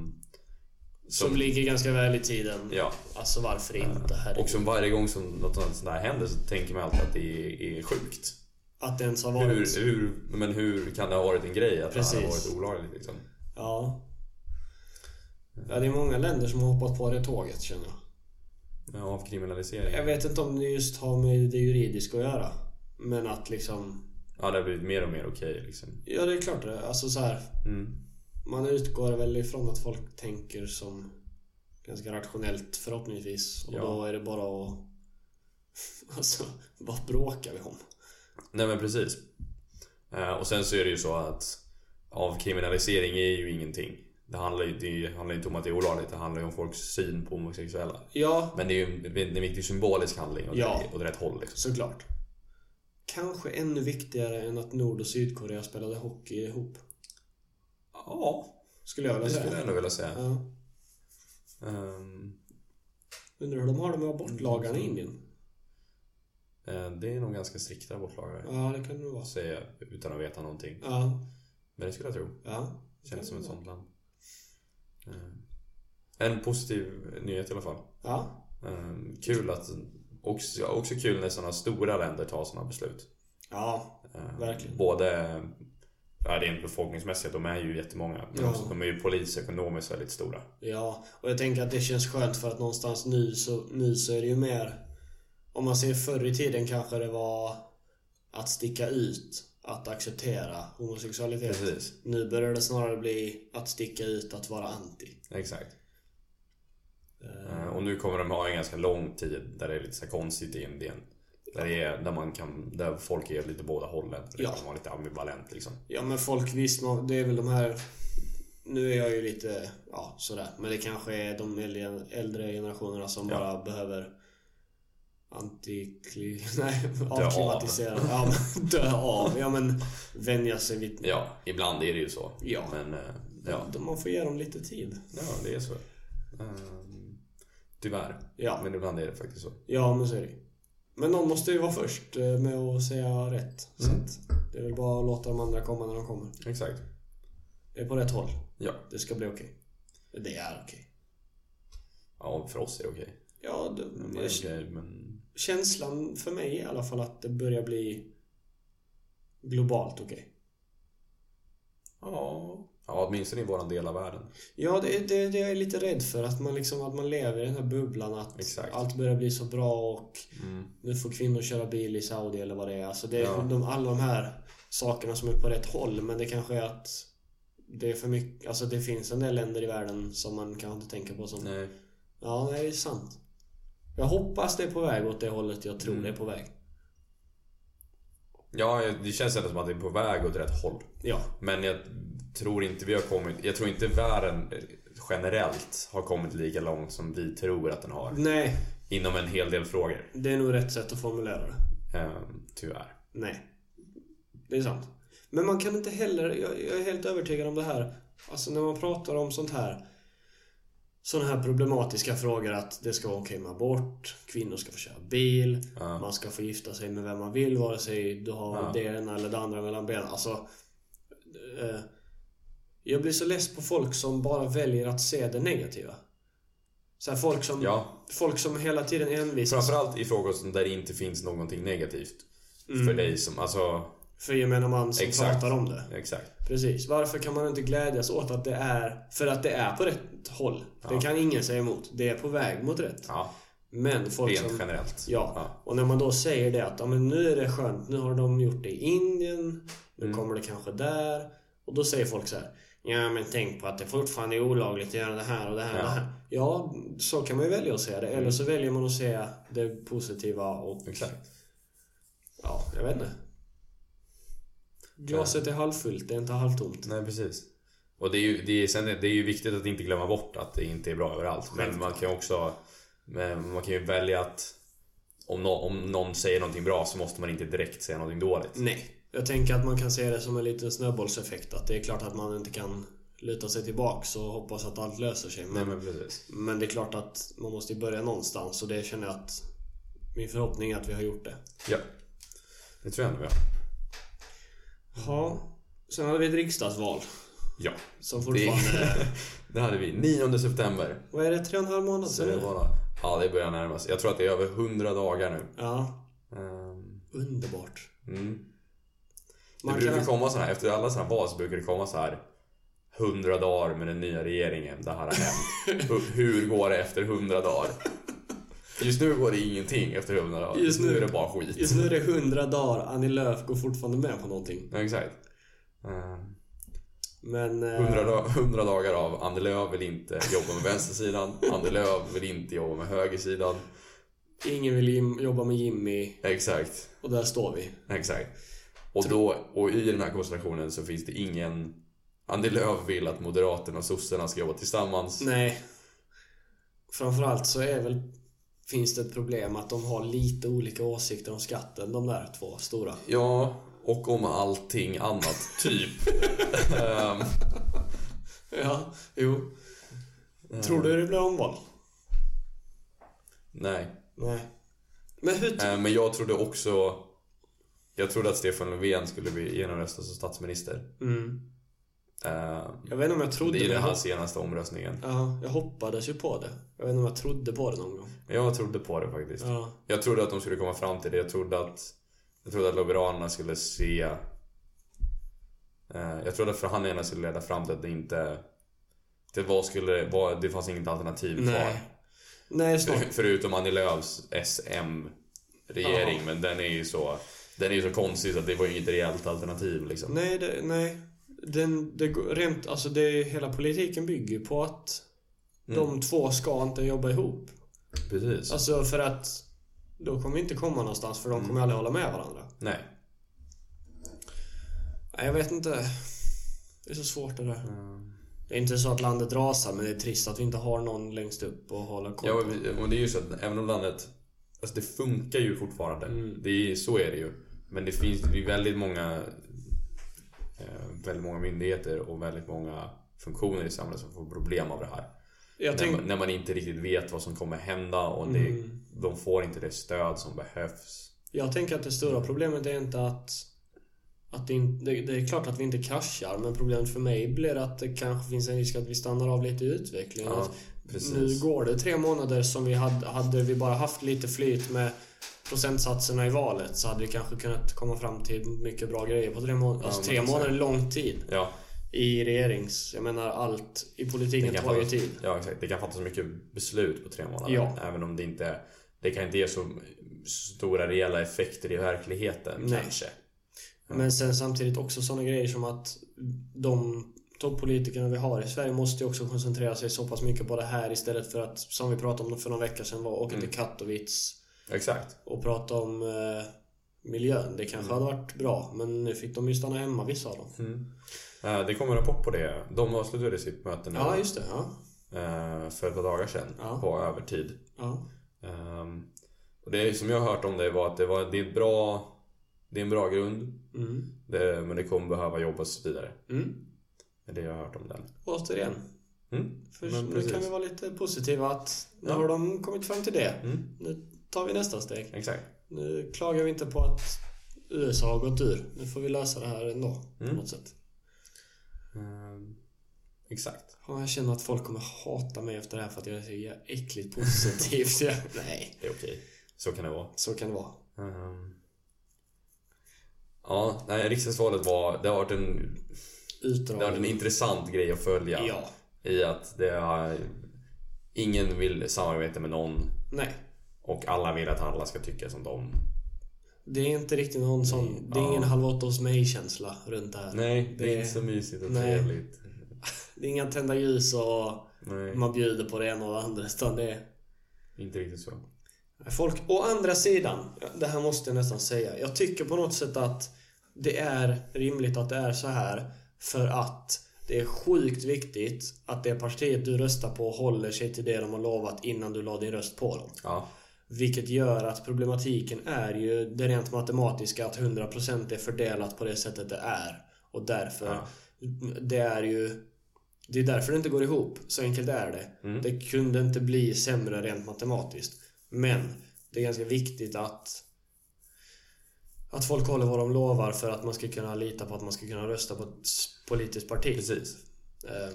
Som ligger ganska väl i tiden. Ja, Alltså varför inte? Herregud. och som varje gång som något sånt där händer så tänker man alltid att det är, är sjukt. Att det ens har varit. Hur, hur, men hur kan det ha varit en grej att det här har Precis. varit olagligt liksom? Ja. Ja, det är många länder som har hoppat på det tåget känner jag. Ja, avkriminalisering. Jag vet inte om det just har med det juridiska att göra. Men att liksom... Ja, det har blivit mer och mer okej liksom. Ja, det är klart det. Alltså så här. Mm. Man utgår väl ifrån att folk tänker som ganska rationellt förhoppningsvis. Och Ja. då är det bara att... Alltså, vad bråkar vi om? Nej men precis. Eh, och sen så är det ju så att avkriminalisering är ju ingenting. Det handlar ju det handlar inte om att det är olagligt, det handlar ju om folks syn på homosexuella. Ja, Men det är ju en, en viktig symbolisk handling åt, Ja. åt rätt håll liksom. såklart. Kanske ännu viktigare än att Nord och Sydkorea spelade hockey ihop. Ja, Skulle jag det vilja skulle jag säga. nog vilja säga. Ja. Ehm, Undrar hur de har det med abortlagarna i Indien? eh, det är nog ganska strikta abortlagar. Ja, det kan det nog vara. Säger jag utan att veta någonting. Ja, Men det skulle jag tro. ja. Känns som ett sånt land. Eh, En positiv nyhet i alla fall. Ja, Eh, Kul att också, också kul när sådana stora länder tar sådana beslut. ja, Eh, Verkligen. Både ja, rent befolkningsmässigt, de är ju jättemånga. Men Ja. också, de är ju polisekonomiskt väldigt stora. ja. Och jag tänker att det känns skönt för att någonstans nu så, nu så är det ju mer... Om man ser förr i tiden kanske det var att sticka ut, att acceptera homosexualitet. Precis, Nu börjar det snarare bli att sticka ut, att vara anti. exakt. Eh, Eh, Och nu kommer de ha en ganska lång tid där det är lite så konstigt i Indien. Där, det är, där, man kan, där folk är lite båda hållen. Det Ja. kan vara lite ambivalent liksom. Ja men folk visst, det är väl de här... Nu är jag ju lite, ja sådär. Men det kanske är de äldre, generationerna som Ja. bara behöver antikli... Nej, av. avklimatisera. Ja, men dö av. Ja men vänja sig vid... Ja, ibland är det ju så. Ja. Men eh, ja, Man får ge dem lite tid. ja det är så. Tyvärr. Ja, Men ibland är det faktiskt så. ja men så är det Men någon måste ju vara först eh, med att säga rätt. Så Mm. att det är väl bara att låta de andra komma när de kommer. Exakt. Det är på rätt håll. Ja. Det ska bli okej. Det är okej. Ja, för oss är det okej. Ja, det, Men det är okej, men... känslan för mig i alla fall att det börjar bli globalt okej. Ja. Ja, åtminstone i våran del av världen. Ja, det, det, det är jag lite rädd för. Att man liksom att man lever i den här bubblan. Att Exakt. allt börjar bli så bra och Mm. nu får kvinnor köra bil i Saudi eller vad det är. Alltså det är Ja. de, alla de här sakerna som är på rätt håll. Men det kanske är att det är för mycket. Alltså det finns en del länder i världen som man kanske inte tänker på som... Nej. Ja, det är sant. Jag hoppas det är på väg åt det hållet jag tror Mm. det är på väg. Ja, det känns ändå som att det är på väg åt rätt håll. Ja. Men jag tror inte vi har kommit... Jag tror inte världen generellt har kommit lika långt som vi tror att den har. Nej, Inom en hel del frågor. det är nog rätt sätt att formulera det. Ehm, tyvärr. Nej. Det är sant. Men man kan inte heller, jag, jag är helt övertygad om det här. Alltså när man pratar om sånt här sådana här problematiska frågor att det ska vara okej med abort, kvinnor ska få köra bil, Ja. man ska få gifta sig med vem man vill vare sig du har Ja. det ena eller det andra mellan benen. Alltså, eh, jag blir så less på folk som bara väljer att se det negativa. Så här, folk som, Ja. folk som hela tiden envisas Framförallt i frågor som där det inte finns någonting negativt. För dig som... Alltså... för gemene man som Exakt. pratar om det. Exakt. Precis. Varför kan man inte glädjas åt att det är... För att det är på rätt håll. Det Ja. kan ingen säga emot. Det är på väg mot rätt. Ja. Men folk Rent som... generellt. Ja. Ja. Och när man då säger det att ja, men nu är det skönt, nu har de gjort det i Indien, nu Mm. kommer det kanske där. Och då säger folk så här. Ja men tänk på att det fortfarande är olagligt att göra det här och det här och Ja. det här. Ja, så kan man ju välja att säga det. Eller Mm. så väljer man att säga det positiva och... Exakt. Ja, jag vet inte. Glaset är halvfullt, det är inte halvtomt. Nej, precis. Och det är ju, det är, sen, det är ju viktigt att inte glömma bort att det inte är bra överallt. Men man kan ju också... Men man kan ju välja att... Om, nå- om någon säger någonting bra så måste man inte direkt säga någonting dåligt. Nej. Jag tänker att man kan se det som en liten snöbollseffekt. Att det är klart att man inte kan luta sig tillbaks och hoppas att allt löser sig. Nej, Men, men precis. men det är klart att man måste börja någonstans och det känner jag att min förhoppning är att vi har gjort det. Ja. Det tror jag nog, ja. Ja. Sen hade vi ett riksdagsval. Ja. Som fortfarande... Det hade vi. 9 september. Vad är det? Tre och en halv månad sedan det nu? ja, det börjar närma sig. Jag tror att det är över 100 dagar nu. Ja. Ehm, Underbart. Mm. Det Man brukar kan... komma såna här, efter alla här val så brukar det komma så här 100 dagar med den nya regeringen, det här har hänt. Hu- Hur går det efter 100 dagar? Just nu går det ingenting efter 100 dagar. Just nu- är det bara skit. Just nu är det 100 dagar. Annie Lööf går fortfarande med på någonting. Ja, exakt. Ehm, Men... eh, 100, da- 100 dagar av Annie Lööf vill inte jobba med vänstersidan. Annie Lööf vill inte jobba med högersidan. Ingen vill jobba med Jimmy. Exakt. Och där står vi. Exakt. Och, då, och i den här konstellationen så finns det ingen... Annie Lööf vill att Moderaterna och sossarna ska jobba tillsammans. Nej. Framförallt så är väl... Finns det ett problem att de har lite olika åsikter om skatten, de där två stora. Ja, och om allting annat, typ. Ehm, Ja, jo. Tror du det blir omval? nej. Nej. Men hur... Ehm, men jag trodde också... Jag trodde att Stefan Löfven skulle bli genomröstad som statsminister. Mm. Ehm, Jag vet inte om jag trodde det är det. den här senaste omröstningen. Ja, jag hoppades ju på det. Jag vet inte om jag trodde på det någon gång. Jag trodde på det faktiskt. Ja. Jag trodde att de skulle komma fram till det. Jag trodde att... Jag trodde att Liberalerna skulle se... Eh, jag trodde att förhandlingarna skulle leda fram till att det inte... Det, var skulle, var, det fanns inget alternativ kvar. Nej. Nej, snart. För, förutom Annie Lööfs SM-regering. Men den är ju så... Den är ju så konstig så att det var ju inget reellt alternativ liksom. Nej, det, nej. Den, det, rent, alltså det, hela politiken bygger på att de två ska inte jobba ihop. Precis. Alltså för att då kommer vi inte komma någonstans för de kommer aldrig hålla med varandra. Nej. Nej, jag vet inte. Det är så svårt det där. Mm. Det är inte så att landet rasar men det är trist att vi inte har någon längst upp och hålla koll Ja, och det är ju så att även om landet... Alltså det funkar ju fortfarande. Mm. Det är, så är det ju. Men det finns det är väldigt många... Eh, väldigt många myndigheter och väldigt många funktioner i samhället som får problem av det här. Jag När, tänk, man, när man inte riktigt vet vad som kommer hända och det, Mm. de får inte det stöd som behövs. jag tänker att det stora problemet är inte att... att det, det, det är klart att vi inte kraschar men problemet för mig blir att det kanske finns en risk att vi stannar av lite i utvecklingen. Ja. Nu går det tre månader som vi hade, hade vi bara haft lite flyt med procentsatserna i valet så hade vi kanske kunnat komma fram till mycket bra grejer på tre månader. Ja, Alltså tre månader är lång tid. Ja, I regerings... Jag menar allt i politiken tar ju tid. ja, exakt. Det kan fattas så mycket beslut på tre månader. Ja. Även om det inte... Det kan inte ge så stora reella effekter i verkligheten Nej. kanske. Men sen samtidigt också sådana grejer som att de toppolitikerna vi har i Sverige måste ju också koncentrera sig så pass mycket på det här istället för att, som vi pratade om för några veckor sedan, var åka Mm. till Katowice Exakt. och prata om eh, miljön. Det kanske hade varit bra, men nu fick de ju stanna hemma vissa av dem. Mm. Eh, Det kom en rapport på det. De avslutade sitt möte nu Ja, just det. Ja. eh, för ett par dagar sedan Ja. på övertid. Ja. Ehm, Och det som jag har hört om det var att det, var, det, är, bra, det är en bra grund. Mm. Det, men det kommer behöva jobbas vidare. Mm. Det är det jag har hört om den. Återigen. Mm. För nu kan vi vara lite positiva att nu Ja. har de kommit fram till det. Mm. Nu tar vi nästa steg. Exakt. Nu klagar vi inte på att USA har gått ur. Nu får vi lösa det här ändå. På Mm. något sätt. Ehm, exakt. Ja, jag känner att folk kommer hata mig efter det här för att jag är så äckligt positiv. så jag, nej, Det är okej. Så kan det vara. så kan det vara. Ehm, Ja, nej, riksdagsvalet var... Det har varit en, det har varit en intressant grej att följa. Ja. I att det har... Ingen vill samarbeta med någon. Nej. Och alla vill att alla ska tycka som dem. Det är inte riktigt någon sån... Det är ingen Ja. halv åtta hos mig-känsla runt det här. Nej, det är Det- inte så mysigt och Nej. trevligt. Det är inga tända ljus och Nej, man bjuder på det ena och det andra. Utan det är... inte riktigt så. Folk, å andra sidan, det här måste jag nästan säga. Jag tycker på något sätt att det är rimligt att det är så här. För att det är sjukt viktigt att det partiet du röstar på håller sig till det de har lovat innan du la din röst på dem. Ja, Vilket gör att problematiken är ju det rent matematiska att 100% är fördelat på det sättet det är. Och därför, Ja. det är ju... Det är därför det inte går ihop. Så enkelt är det. Mm. Det kunde inte bli sämre rent matematiskt. Men det är ganska viktigt att att folk håller vad de lovar för att man ska kunna lita på att man ska kunna rösta på ett politiskt parti. precis. Eh,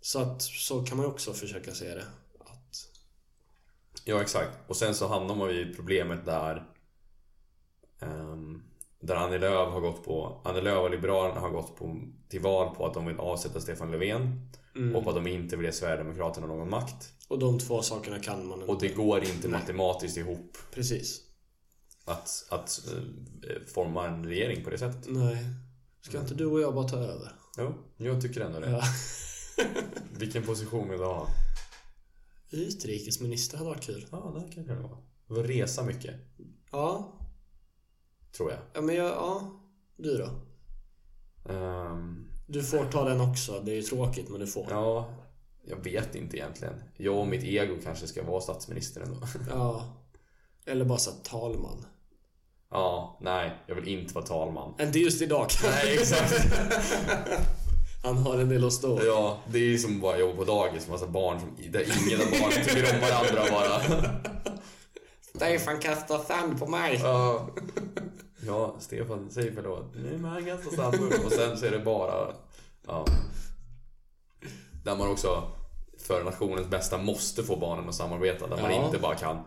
Så att så kan man också försöka se det. Ja, exakt. Och sen så hamnar man ju i problemet där ehm, Där Annie Lööf har gått på Annie Lööf och Liberalerna har gått på, till val på att de vill avsätta Stefan Löfven Mm. Och på att de inte vill ge Sverigedemokraterna någon makt och de två sakerna kan man inte. Och det går inte matematiskt ihop Precis. att, att eh, forma en regering på det sättet Nej. Ska inte du och jag bara ta över? Jo, jag tycker ändå det Ja. Vilken position vill du ha? Utrikesminister hade varit kul. Ja, det kan det vara vill resa mycket, Ja. tror jag Ja, men jag, ja. Du då? Ehm, Du får ta den också. Det är ju tråkigt, men du får. Ja, jag vet inte egentligen. Jag och mitt ego kanske ska vara statsminister ändå. Ja. Eller bara så talman. Ja, nej, jag vill inte vara talman. Inte just idag Nej, exakt. Han har en del att stå Ja, det är ju som bara jobba på dagis, massa barn som, där ingen av barnen tycker om varandra bara. Stefan kastar sand på mig. Ja, ja Stefan, säg förlåt. Nej, men han kastar sand Och sen så är det bara, ja. Där man också, för nationens bästa, måste få barnen att samarbeta. Där man Ja. inte bara kan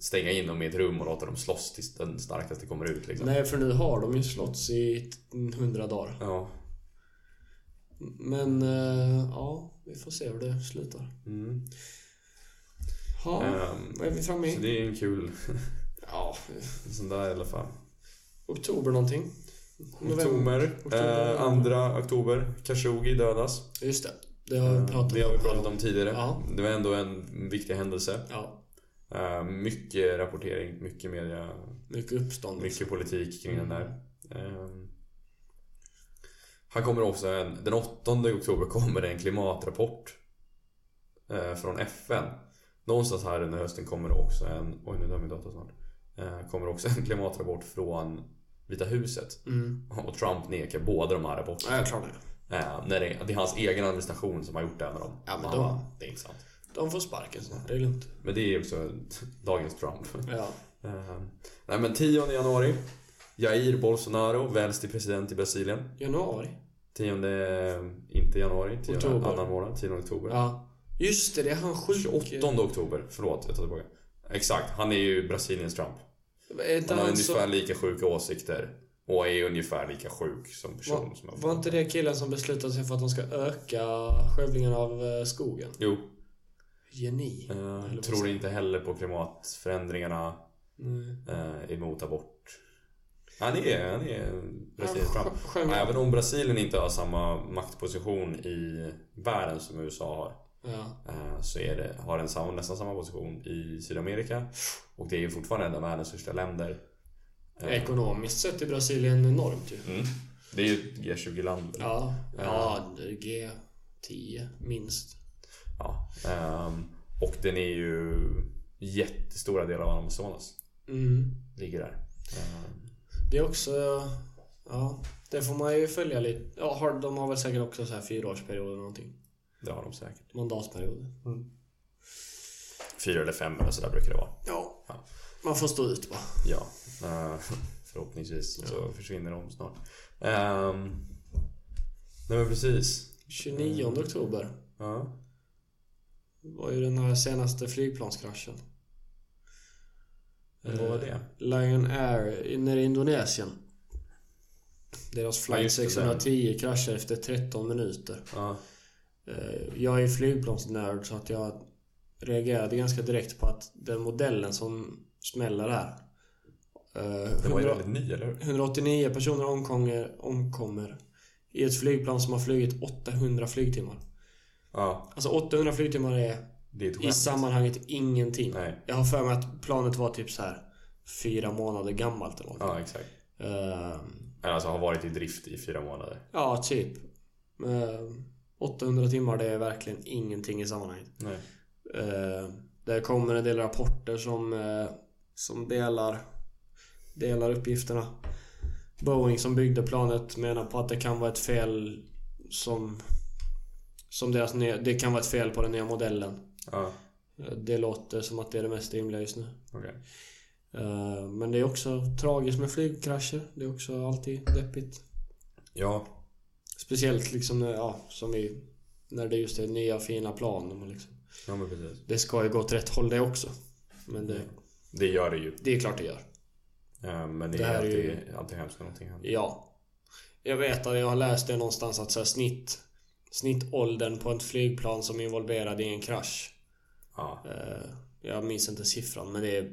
stänga in dem i ett rum och låta dem slåss tills den starkaste kommer ut liksom. Nej, för nu har de ju slåtts i hundra dagar. Ja. Men, eh, ja. Vi får se hur det slutar. Mm. Ja, Ehm, vad är vi framme Så i? det är en kul Ja, sån där i alla fall. oktober någonting. Oktober, Oktober. eh, andra oktober, Khashoggi dödas. Just det. Det har vi pratat Det har vi pratat om tidigare. Ja. Det var ändå en viktig händelse. Ja. Eh, mycket rapportering, mycket media, Mycket uppstånd. mycket politik kring den Mm. där. Här kommer också en, den 8 oktober kommer det en klimatrapport eh, från FN. Någonstans här under hösten kommer det också en, oj nu dör min dator snart. Eh, kommer också en klimatrapport från Vita huset. Mm. Och Trump nekar båda de här rapporterna. Ja, klarar det. Eh, när det, det är hans egen administration som har gjort det här med dem. Ja, men Han de- bara, det är inte sant. De får sparken snart. Det är lugnt. Men det är också dagens Trump. Ja. Eh, nej men 10 januari. Jair Bolsonaro väljs till president i Brasilien. Januari. 10, inte januari, 10 Oktober. annan månad, 10 oktober. Ja. Just det, det är han sjuk. 28 oktober, förlåt jag tar tillbaka. Exakt, han är ju Brasiliens Trump. Han har han så... ungefär lika sjuka åsikter. Och är ungefär lika sjuk som person. Var, som var inte det killen som beslutade sig för att de ska öka skövlingen av eh, skogen? Jo, Geni. vad tror inte heller på klimatförändringarna. Nej. eh, emot abort. Han är, han är Brasiliens Ja, sjöng- Även om Brasilien inte har samma maktposition i världen som USA har. Ja. eh, Så är det, har den samma, nästan samma position i Sydamerika. Och det är ju fortfarande en av världens största länder. Eh, Ekonomiskt sett är Brasilien enormt ju. Mm. Det är ju ett G20-land. Ja. Ja, det är G10 minst. Ja. ehm, och den är ju jättestora delar av Amazonas. Mm. Ligger där. Det är också... Ja, det får man ju följa lite. Ja, har, de har väl säkert också så här fyraårsperiod eller någonting. det har de säkert. Mandatperiod. Fyra eller fem eller sådär brukar det vara. Ja. Ja. Man får stå ut bara. Ja, eh, förhoppningsvis så försvinner de snart. Um, nej men precis. 29 oktober Ja. var ju den här senaste flygplanskraschen. Vad var det? Eh, Lion Air nere i Indonesien. Deras Ja, flight det, 610 kraschade efter 13 minuter. Ja. Eh, Jag är flygplansnörd så att jag reagerade ganska direkt på att den modellen som smäller här. Eh, Den var ju 100 väldigt ny, eller hur? 189 personer omkommer, omkommer i ett flygplan som har flugit 800 flygtimmar. Ja, Alltså 800 flygtimmar är det är ett i sammanhanget ingenting. Nej. Jag har för mig att planet var typ så här fyra månader gammalt eller något. Ja, exakt. Ehm, Alltså har varit i drift i fyra månader. ja, typ. Ehm, 800 timmar, det är verkligen ingenting i sammanhanget. Nej. Ehm, det kommer en del rapporter som, eh, som delar, delar uppgifterna. Boeing som byggde planet menar på att det kan vara ett fel som... Som deras nya, det kan vara ett fel på den nya modellen. Ja, Eh, Det låter som att det är det mest rimliga just nu. okej. Eh, Men det är också tragiskt med flygkrascher. Det är också alltid deppigt. Ja, Speciellt liksom när, ja, som i, när det just är nya fina plan. Liksom, ja men precis. det ska ju gå åt rätt håll det också. Men det, Det gör det ju. det är klart det gör. Ja, men det, Det är alltid, ju- alltid hemskt när någonting händer. Ja. Jag vet att jag har läst det någonstans att så här, snitt, snittåldern på ett flygplan som är involverad i en krasch. Ja, Eh, jag minns inte siffran men det är,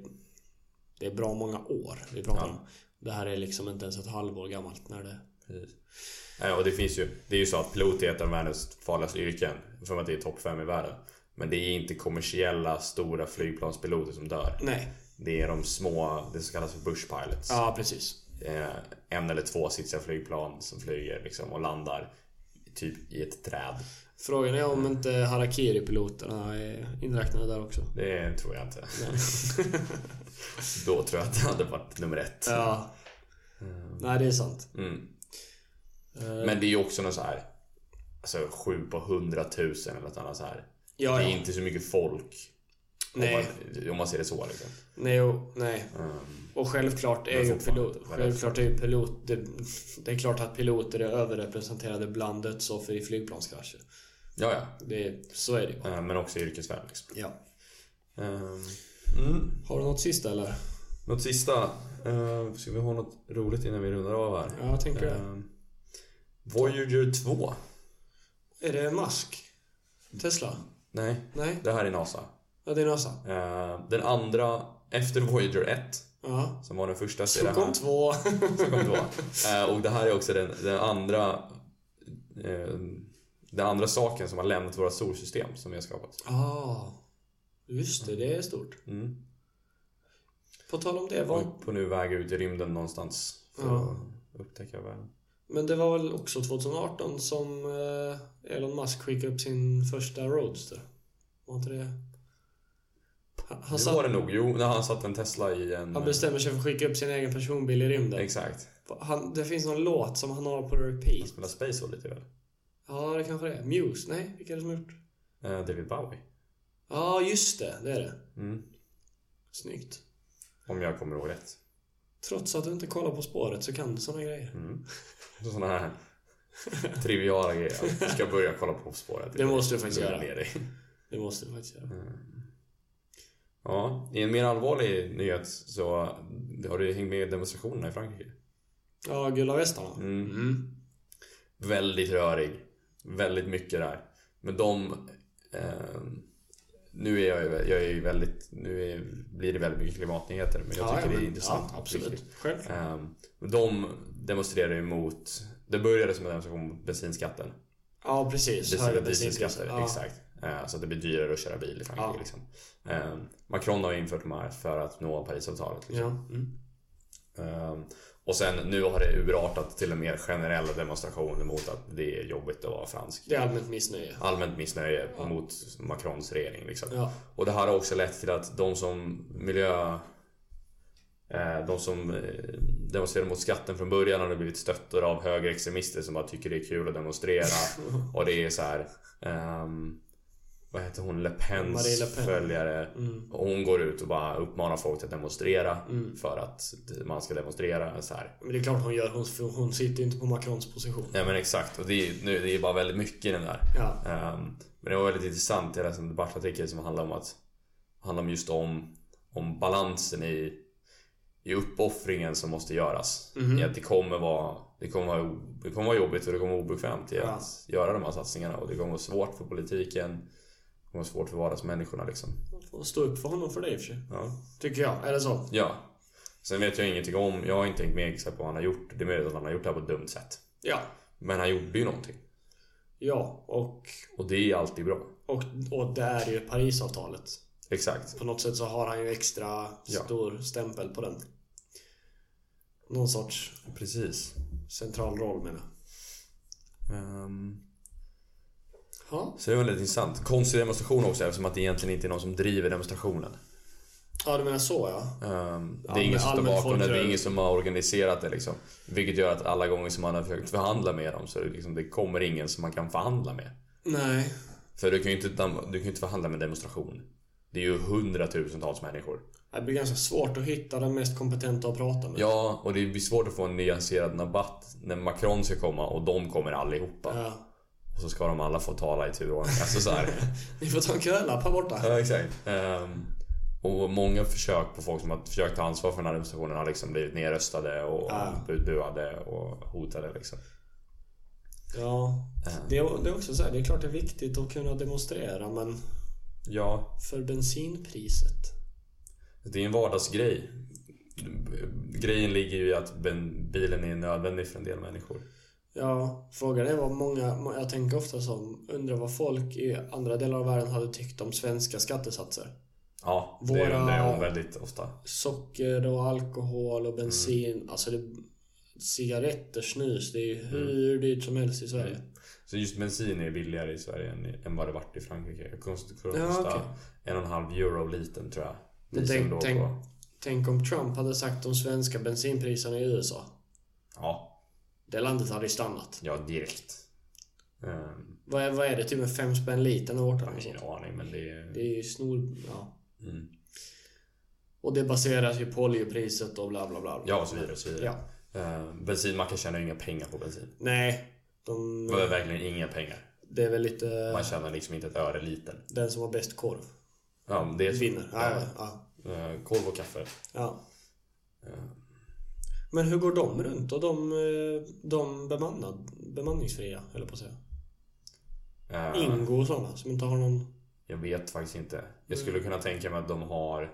det är bra många år vi pratar Ja. om. Det här är liksom inte ens ett halvår gammalt när det... precis. Ja, och det finns ju... Det är ju så att pilot är ett av världens farligaste yrken. För att det är topp 5 i världen. Men det är inte kommersiella stora flygplanspiloter som dör. Nej. Det är de små, det som kallas för bush pilots. Ja, precis. Eh, en eller två sitsiga flygplan som flyger liksom och landar typ i ett träd. Frågan är om inte Harakiri-piloterna är inräknade där också. Det tror jag inte. Då tror jag att det hade varit nummer ett. Ja. Nej, det är sant. Mm. Eh, Men det är ju också något så här. Alltså 7 på 100 000 eller något annat så här. ja, Det är ja. inte så mycket folk. Nej. Om man, om man ser det så liksom. Nej, och, nej. Mm. Och självklart är ju pilot... Självklart är pilot... Det, det är klart att piloter är överrepresenterade bland dödsoffer i flygplanskrascher. Ja, ja. Det, så är det ju. Eh, Men också yrkesvärld liksom. Ja. Ehm, Mm. Har du något sista eller? Något sista. Uh, ska vi ha något roligt innan vi rundar av här? Ja, jag tänker det. Voyager 2. Är det Musk? Tesla? Nej, Nej? det här är NASA. Ja, det är NASA. Eh, den andra, efter Voyager 1, Ja. som var den första, så Så kom här. två. Som kom två. Eh, och det här är också den, den andra eh, Den andra saken som har lämnat våra solsystem som vi har skapat. ah. Just det, det är stort. Mm. På tal om det, var... På nu väg ut i rymden någonstans för Ja. att upptäcka världen. Men det var väl också 2018 som eh, Elon Musk skickade upp sin första Roadster? Var inte det? Han, han, Det satt, var det nog. Jo, när han satte en Tesla i en... han bestämmer sig för att skicka upp sin egen personbil i rymden. Exakt. Han, det finns någon låt som han har på Han repeat. spelar Space lite väl? Ja, det kanske det är. Muse? Nej, vilka är det som har gjort? Eh, David Bowie. Ja, just det. Det är det. Mm. Snyggt. Om jag kommer ihåg rätt. Trots att du inte kollar på spåret så kan du såna grejer. Mm. Sådana här triviala grejer. Jag ska börja kolla på På spåret. Det måste du faktiskt göra. dig. Det måste du faktiskt göra. Ja, i en mer allvarlig nyhet så har du hängt med i demonstrationerna i Frankrike. Ja, gula västarna. Mm. Mm. Väldigt rörig. Väldigt mycket där. Men de... Eh, nu är jag, jag är väldigt... Nu är, blir det väldigt mycket klimatnyheter men jag Ja, tycker ja, det är intressant. Ja, absolut. Eh, de demonstrerar ju mot... Det började som en demonstration mot bensinskatten. Ja, precis. Höga dieselskatter, Ja. exakt. Eh, Så att det blir dyrare att köra bil i Frankrike. Ja. Liksom. Eh, Macron har infört de här för att nå Parisavtalet. Liksom. Ja. Mm. Och sen nu har det urartat till en mer generella demonstration mot att det är jobbigt att vara fransk. Det är allmänt missnöje. Allmänt missnöje mot Macrons regering. Liksom. Ja. Och det här har också lett till att de som miljö... eh, De som eh, demonstrerar mot skatten från början har blivit stöttade av högerextremister som bara tycker det är kul att demonstrera. Och det är så här. ehm, vad heter hon? Le Pens Le Pen. följare. Mm. Och hon går ut och bara uppmanar folk att demonstrera. För att man ska demonstrera så här. Men det är klart hon gör. Hon, hon sitter inte på Macrons position. Nej men exakt. Och det är, nu, det är bara väldigt mycket i den där. Ja. Ehm, men det var väldigt intressant. Jag läste en debattartikel som handlar om att handlar om just om, om balansen i, i uppoffringen som måste göras. Mhm. I att det kommer vara det kommer vara, det kommer vara jobbigt och det kommer vara obekvämt i Ja. att göra de här satsningarna och det kommer vara svårt för politiken Det var svårt för vardagsmänniskorna liksom. Får stå upp för honom för det i och för sig. Ja. Tycker jag. Eller så. ja. Sen vet jag ingenting om, jag har inte tänkt med exakt vad han har gjort. Det är möjligt att han har gjort det här på ett dumt sätt. Ja. Men han gjorde ju någonting. Ja, och, Och det är alltid bra. och, och det är ju Parisavtalet. Exakt. På något sätt så har han ju extra Ja. stor stämpel på den. Någon sorts Precis. central roll menar jag. Ehm, Ja. så det var väldigt intressant. Konstig demonstration också eftersom att det egentligen inte är någon som driver demonstrationen. ja, du menar så ja. Ehm, det är ingen som står bakom det, det är ingen som har organiserat det liksom. Vilket gör att alla gånger som man har försökt förhandla med dem så det, liksom, det kommer ingen som man kan förhandla med. Nej. För du kan ju inte, du kan inte förhandla med demonstration. Det är ju hundratusentals människor. Det blir ganska svårt att hitta den mest kompetenta att prata med. Ja, och det blir svårt att få en nyanserad debatt när Macron ska komma och de kommer allihopa. Ja. Och så ska de alla få tala i turordning. Alltså så här. Ni får ta en kölapp här borta. ja, exakt. Ehm, och många försök på folk som har försökt ta ansvar för den här demonstrationen har liksom blivit nerröstade och Ja. utbuade och hotade liksom. Ja. Det är, det är också så här, det är klart det är viktigt att kunna demonstrera men Ja, för bensinpriset. det är en vardagsgrej. Grejen ligger ju i att bilen är nödvändig för en del människor. Ja, frågan är vad många, må- jag tänker ofta som, undrar vad folk i andra delar av världen hade tyckt om svenska skattesatser. Ja, det Våra- undrar jag väldigt ofta. Socker och alkohol och bensin, alltså det, cigaretter, snus, det är ju hur dyrt som helst i Sverige. Så just bensin är billigare i Sverige än, än vad det varit i Frankrike. Det kostar Ja, okej. en och en halv euro liten tror jag. Men tänk, tänk, tänk om Trump hade sagt de svenska bensinpriserna i USA. Ja, Det landet hade ju stannat. ja direkt. Um, Vad är, vad är det? Typ med fem spänn litern där borta? jag har ingen sånt? aning men det är... Det är ju snor... Ja. Mm. Och det baseras ju på oljepriset och bla bla bla. Ja, och så vidare. Och så vidare. Ja. Ehm, bensinmackar tjänar ju inga pengar på bensin. Nej. De, Det är verkligen inga pengar. det är väl lite Man tjänar liksom inte ett öre liten. den som har bäst korv. Ja, det är. Vinner. Ja, ja, ja. Eh, Korv och kaffe. ja. Men hur går de runt? Och de, eh, de bemannad, bemanningsfria, eller på att säga. ehm, Ingo och sådana som inte har någon... Jag vet faktiskt inte. Jag skulle kunna tänka mig att de har...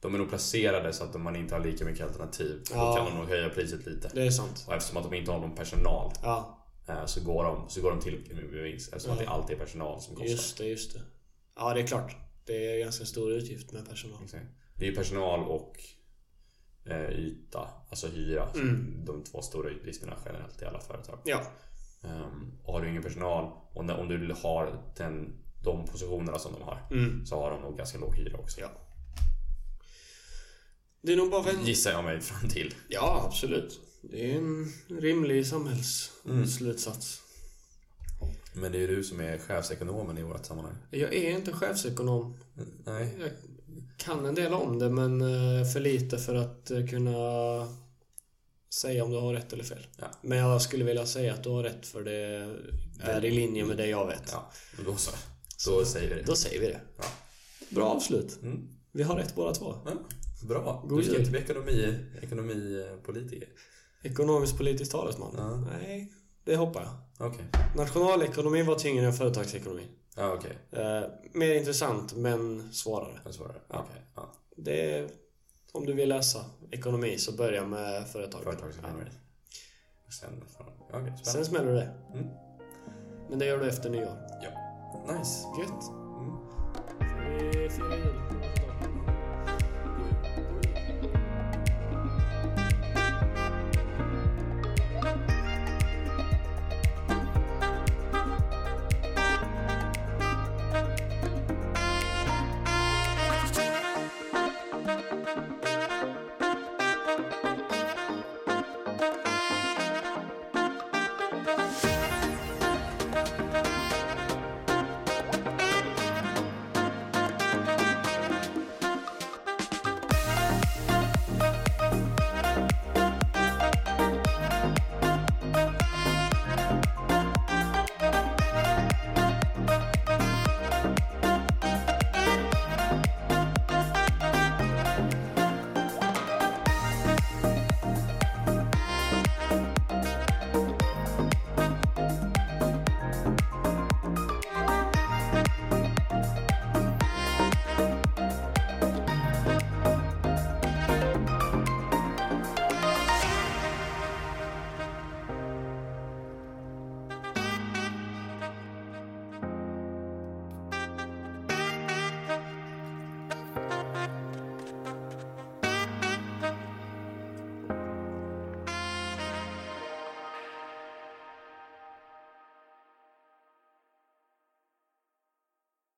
De är nog placerade så att man inte har lika mycket alternativ. Ja. Då kan de nog höja priset lite. Det är sant. Och eftersom att de inte har någon personal Ja, eh, så går de, så går de till med vinst. Eftersom att det alltid är personal som kostar. just det, just det. Ja, det är klart. Det är ganska stor utgift med personal. Exakt. Det är ju personal och eh, yta, alltså hyra. Mm. De två stora utgifterna generellt i alla företag. Ja. Um, och har du ingen personal och när, om du har den, de positionerna som de har Mm. så har de nog ganska låg hyra också. Ja. Det är nog bara vän... Gissar jag mig fram till. Ja, absolut. Det är en rimlig samhällsslutsats. Men det är ju du som är chefsekonomen i vårt sammanhang. Jag är inte chefsekonom. Nej. Jag kan en del om det, men eh, för lite för att eh, kunna säga om du har rätt eller fel. Ja. Men jag skulle vilja säga att du har rätt, för det är i linje med det jag vet. Ja, då så. Då säger vi det. Då säger vi det. Ja. Bra avslut. Mm. Vi har rätt båda två. Ja, bra. God du ska inte bli ekonomi, ekonomipolitiker. Ekonomisk politisk talesman? Nej, det hoppar jag. Okej. Nationalekonomi var tyngre än företagsekonomi. Ja, okej. Eh, mer intressant, men svårare. Jag svarar. Ja. Okej. Ja. Det är, om du vill läsa ekonomi så börja med företag. Företagsekonomi. Sen, okej, spännande. Sen smäller det. Mm. Men det gör du efter nyår. Ja. Nice. Gött. Mm.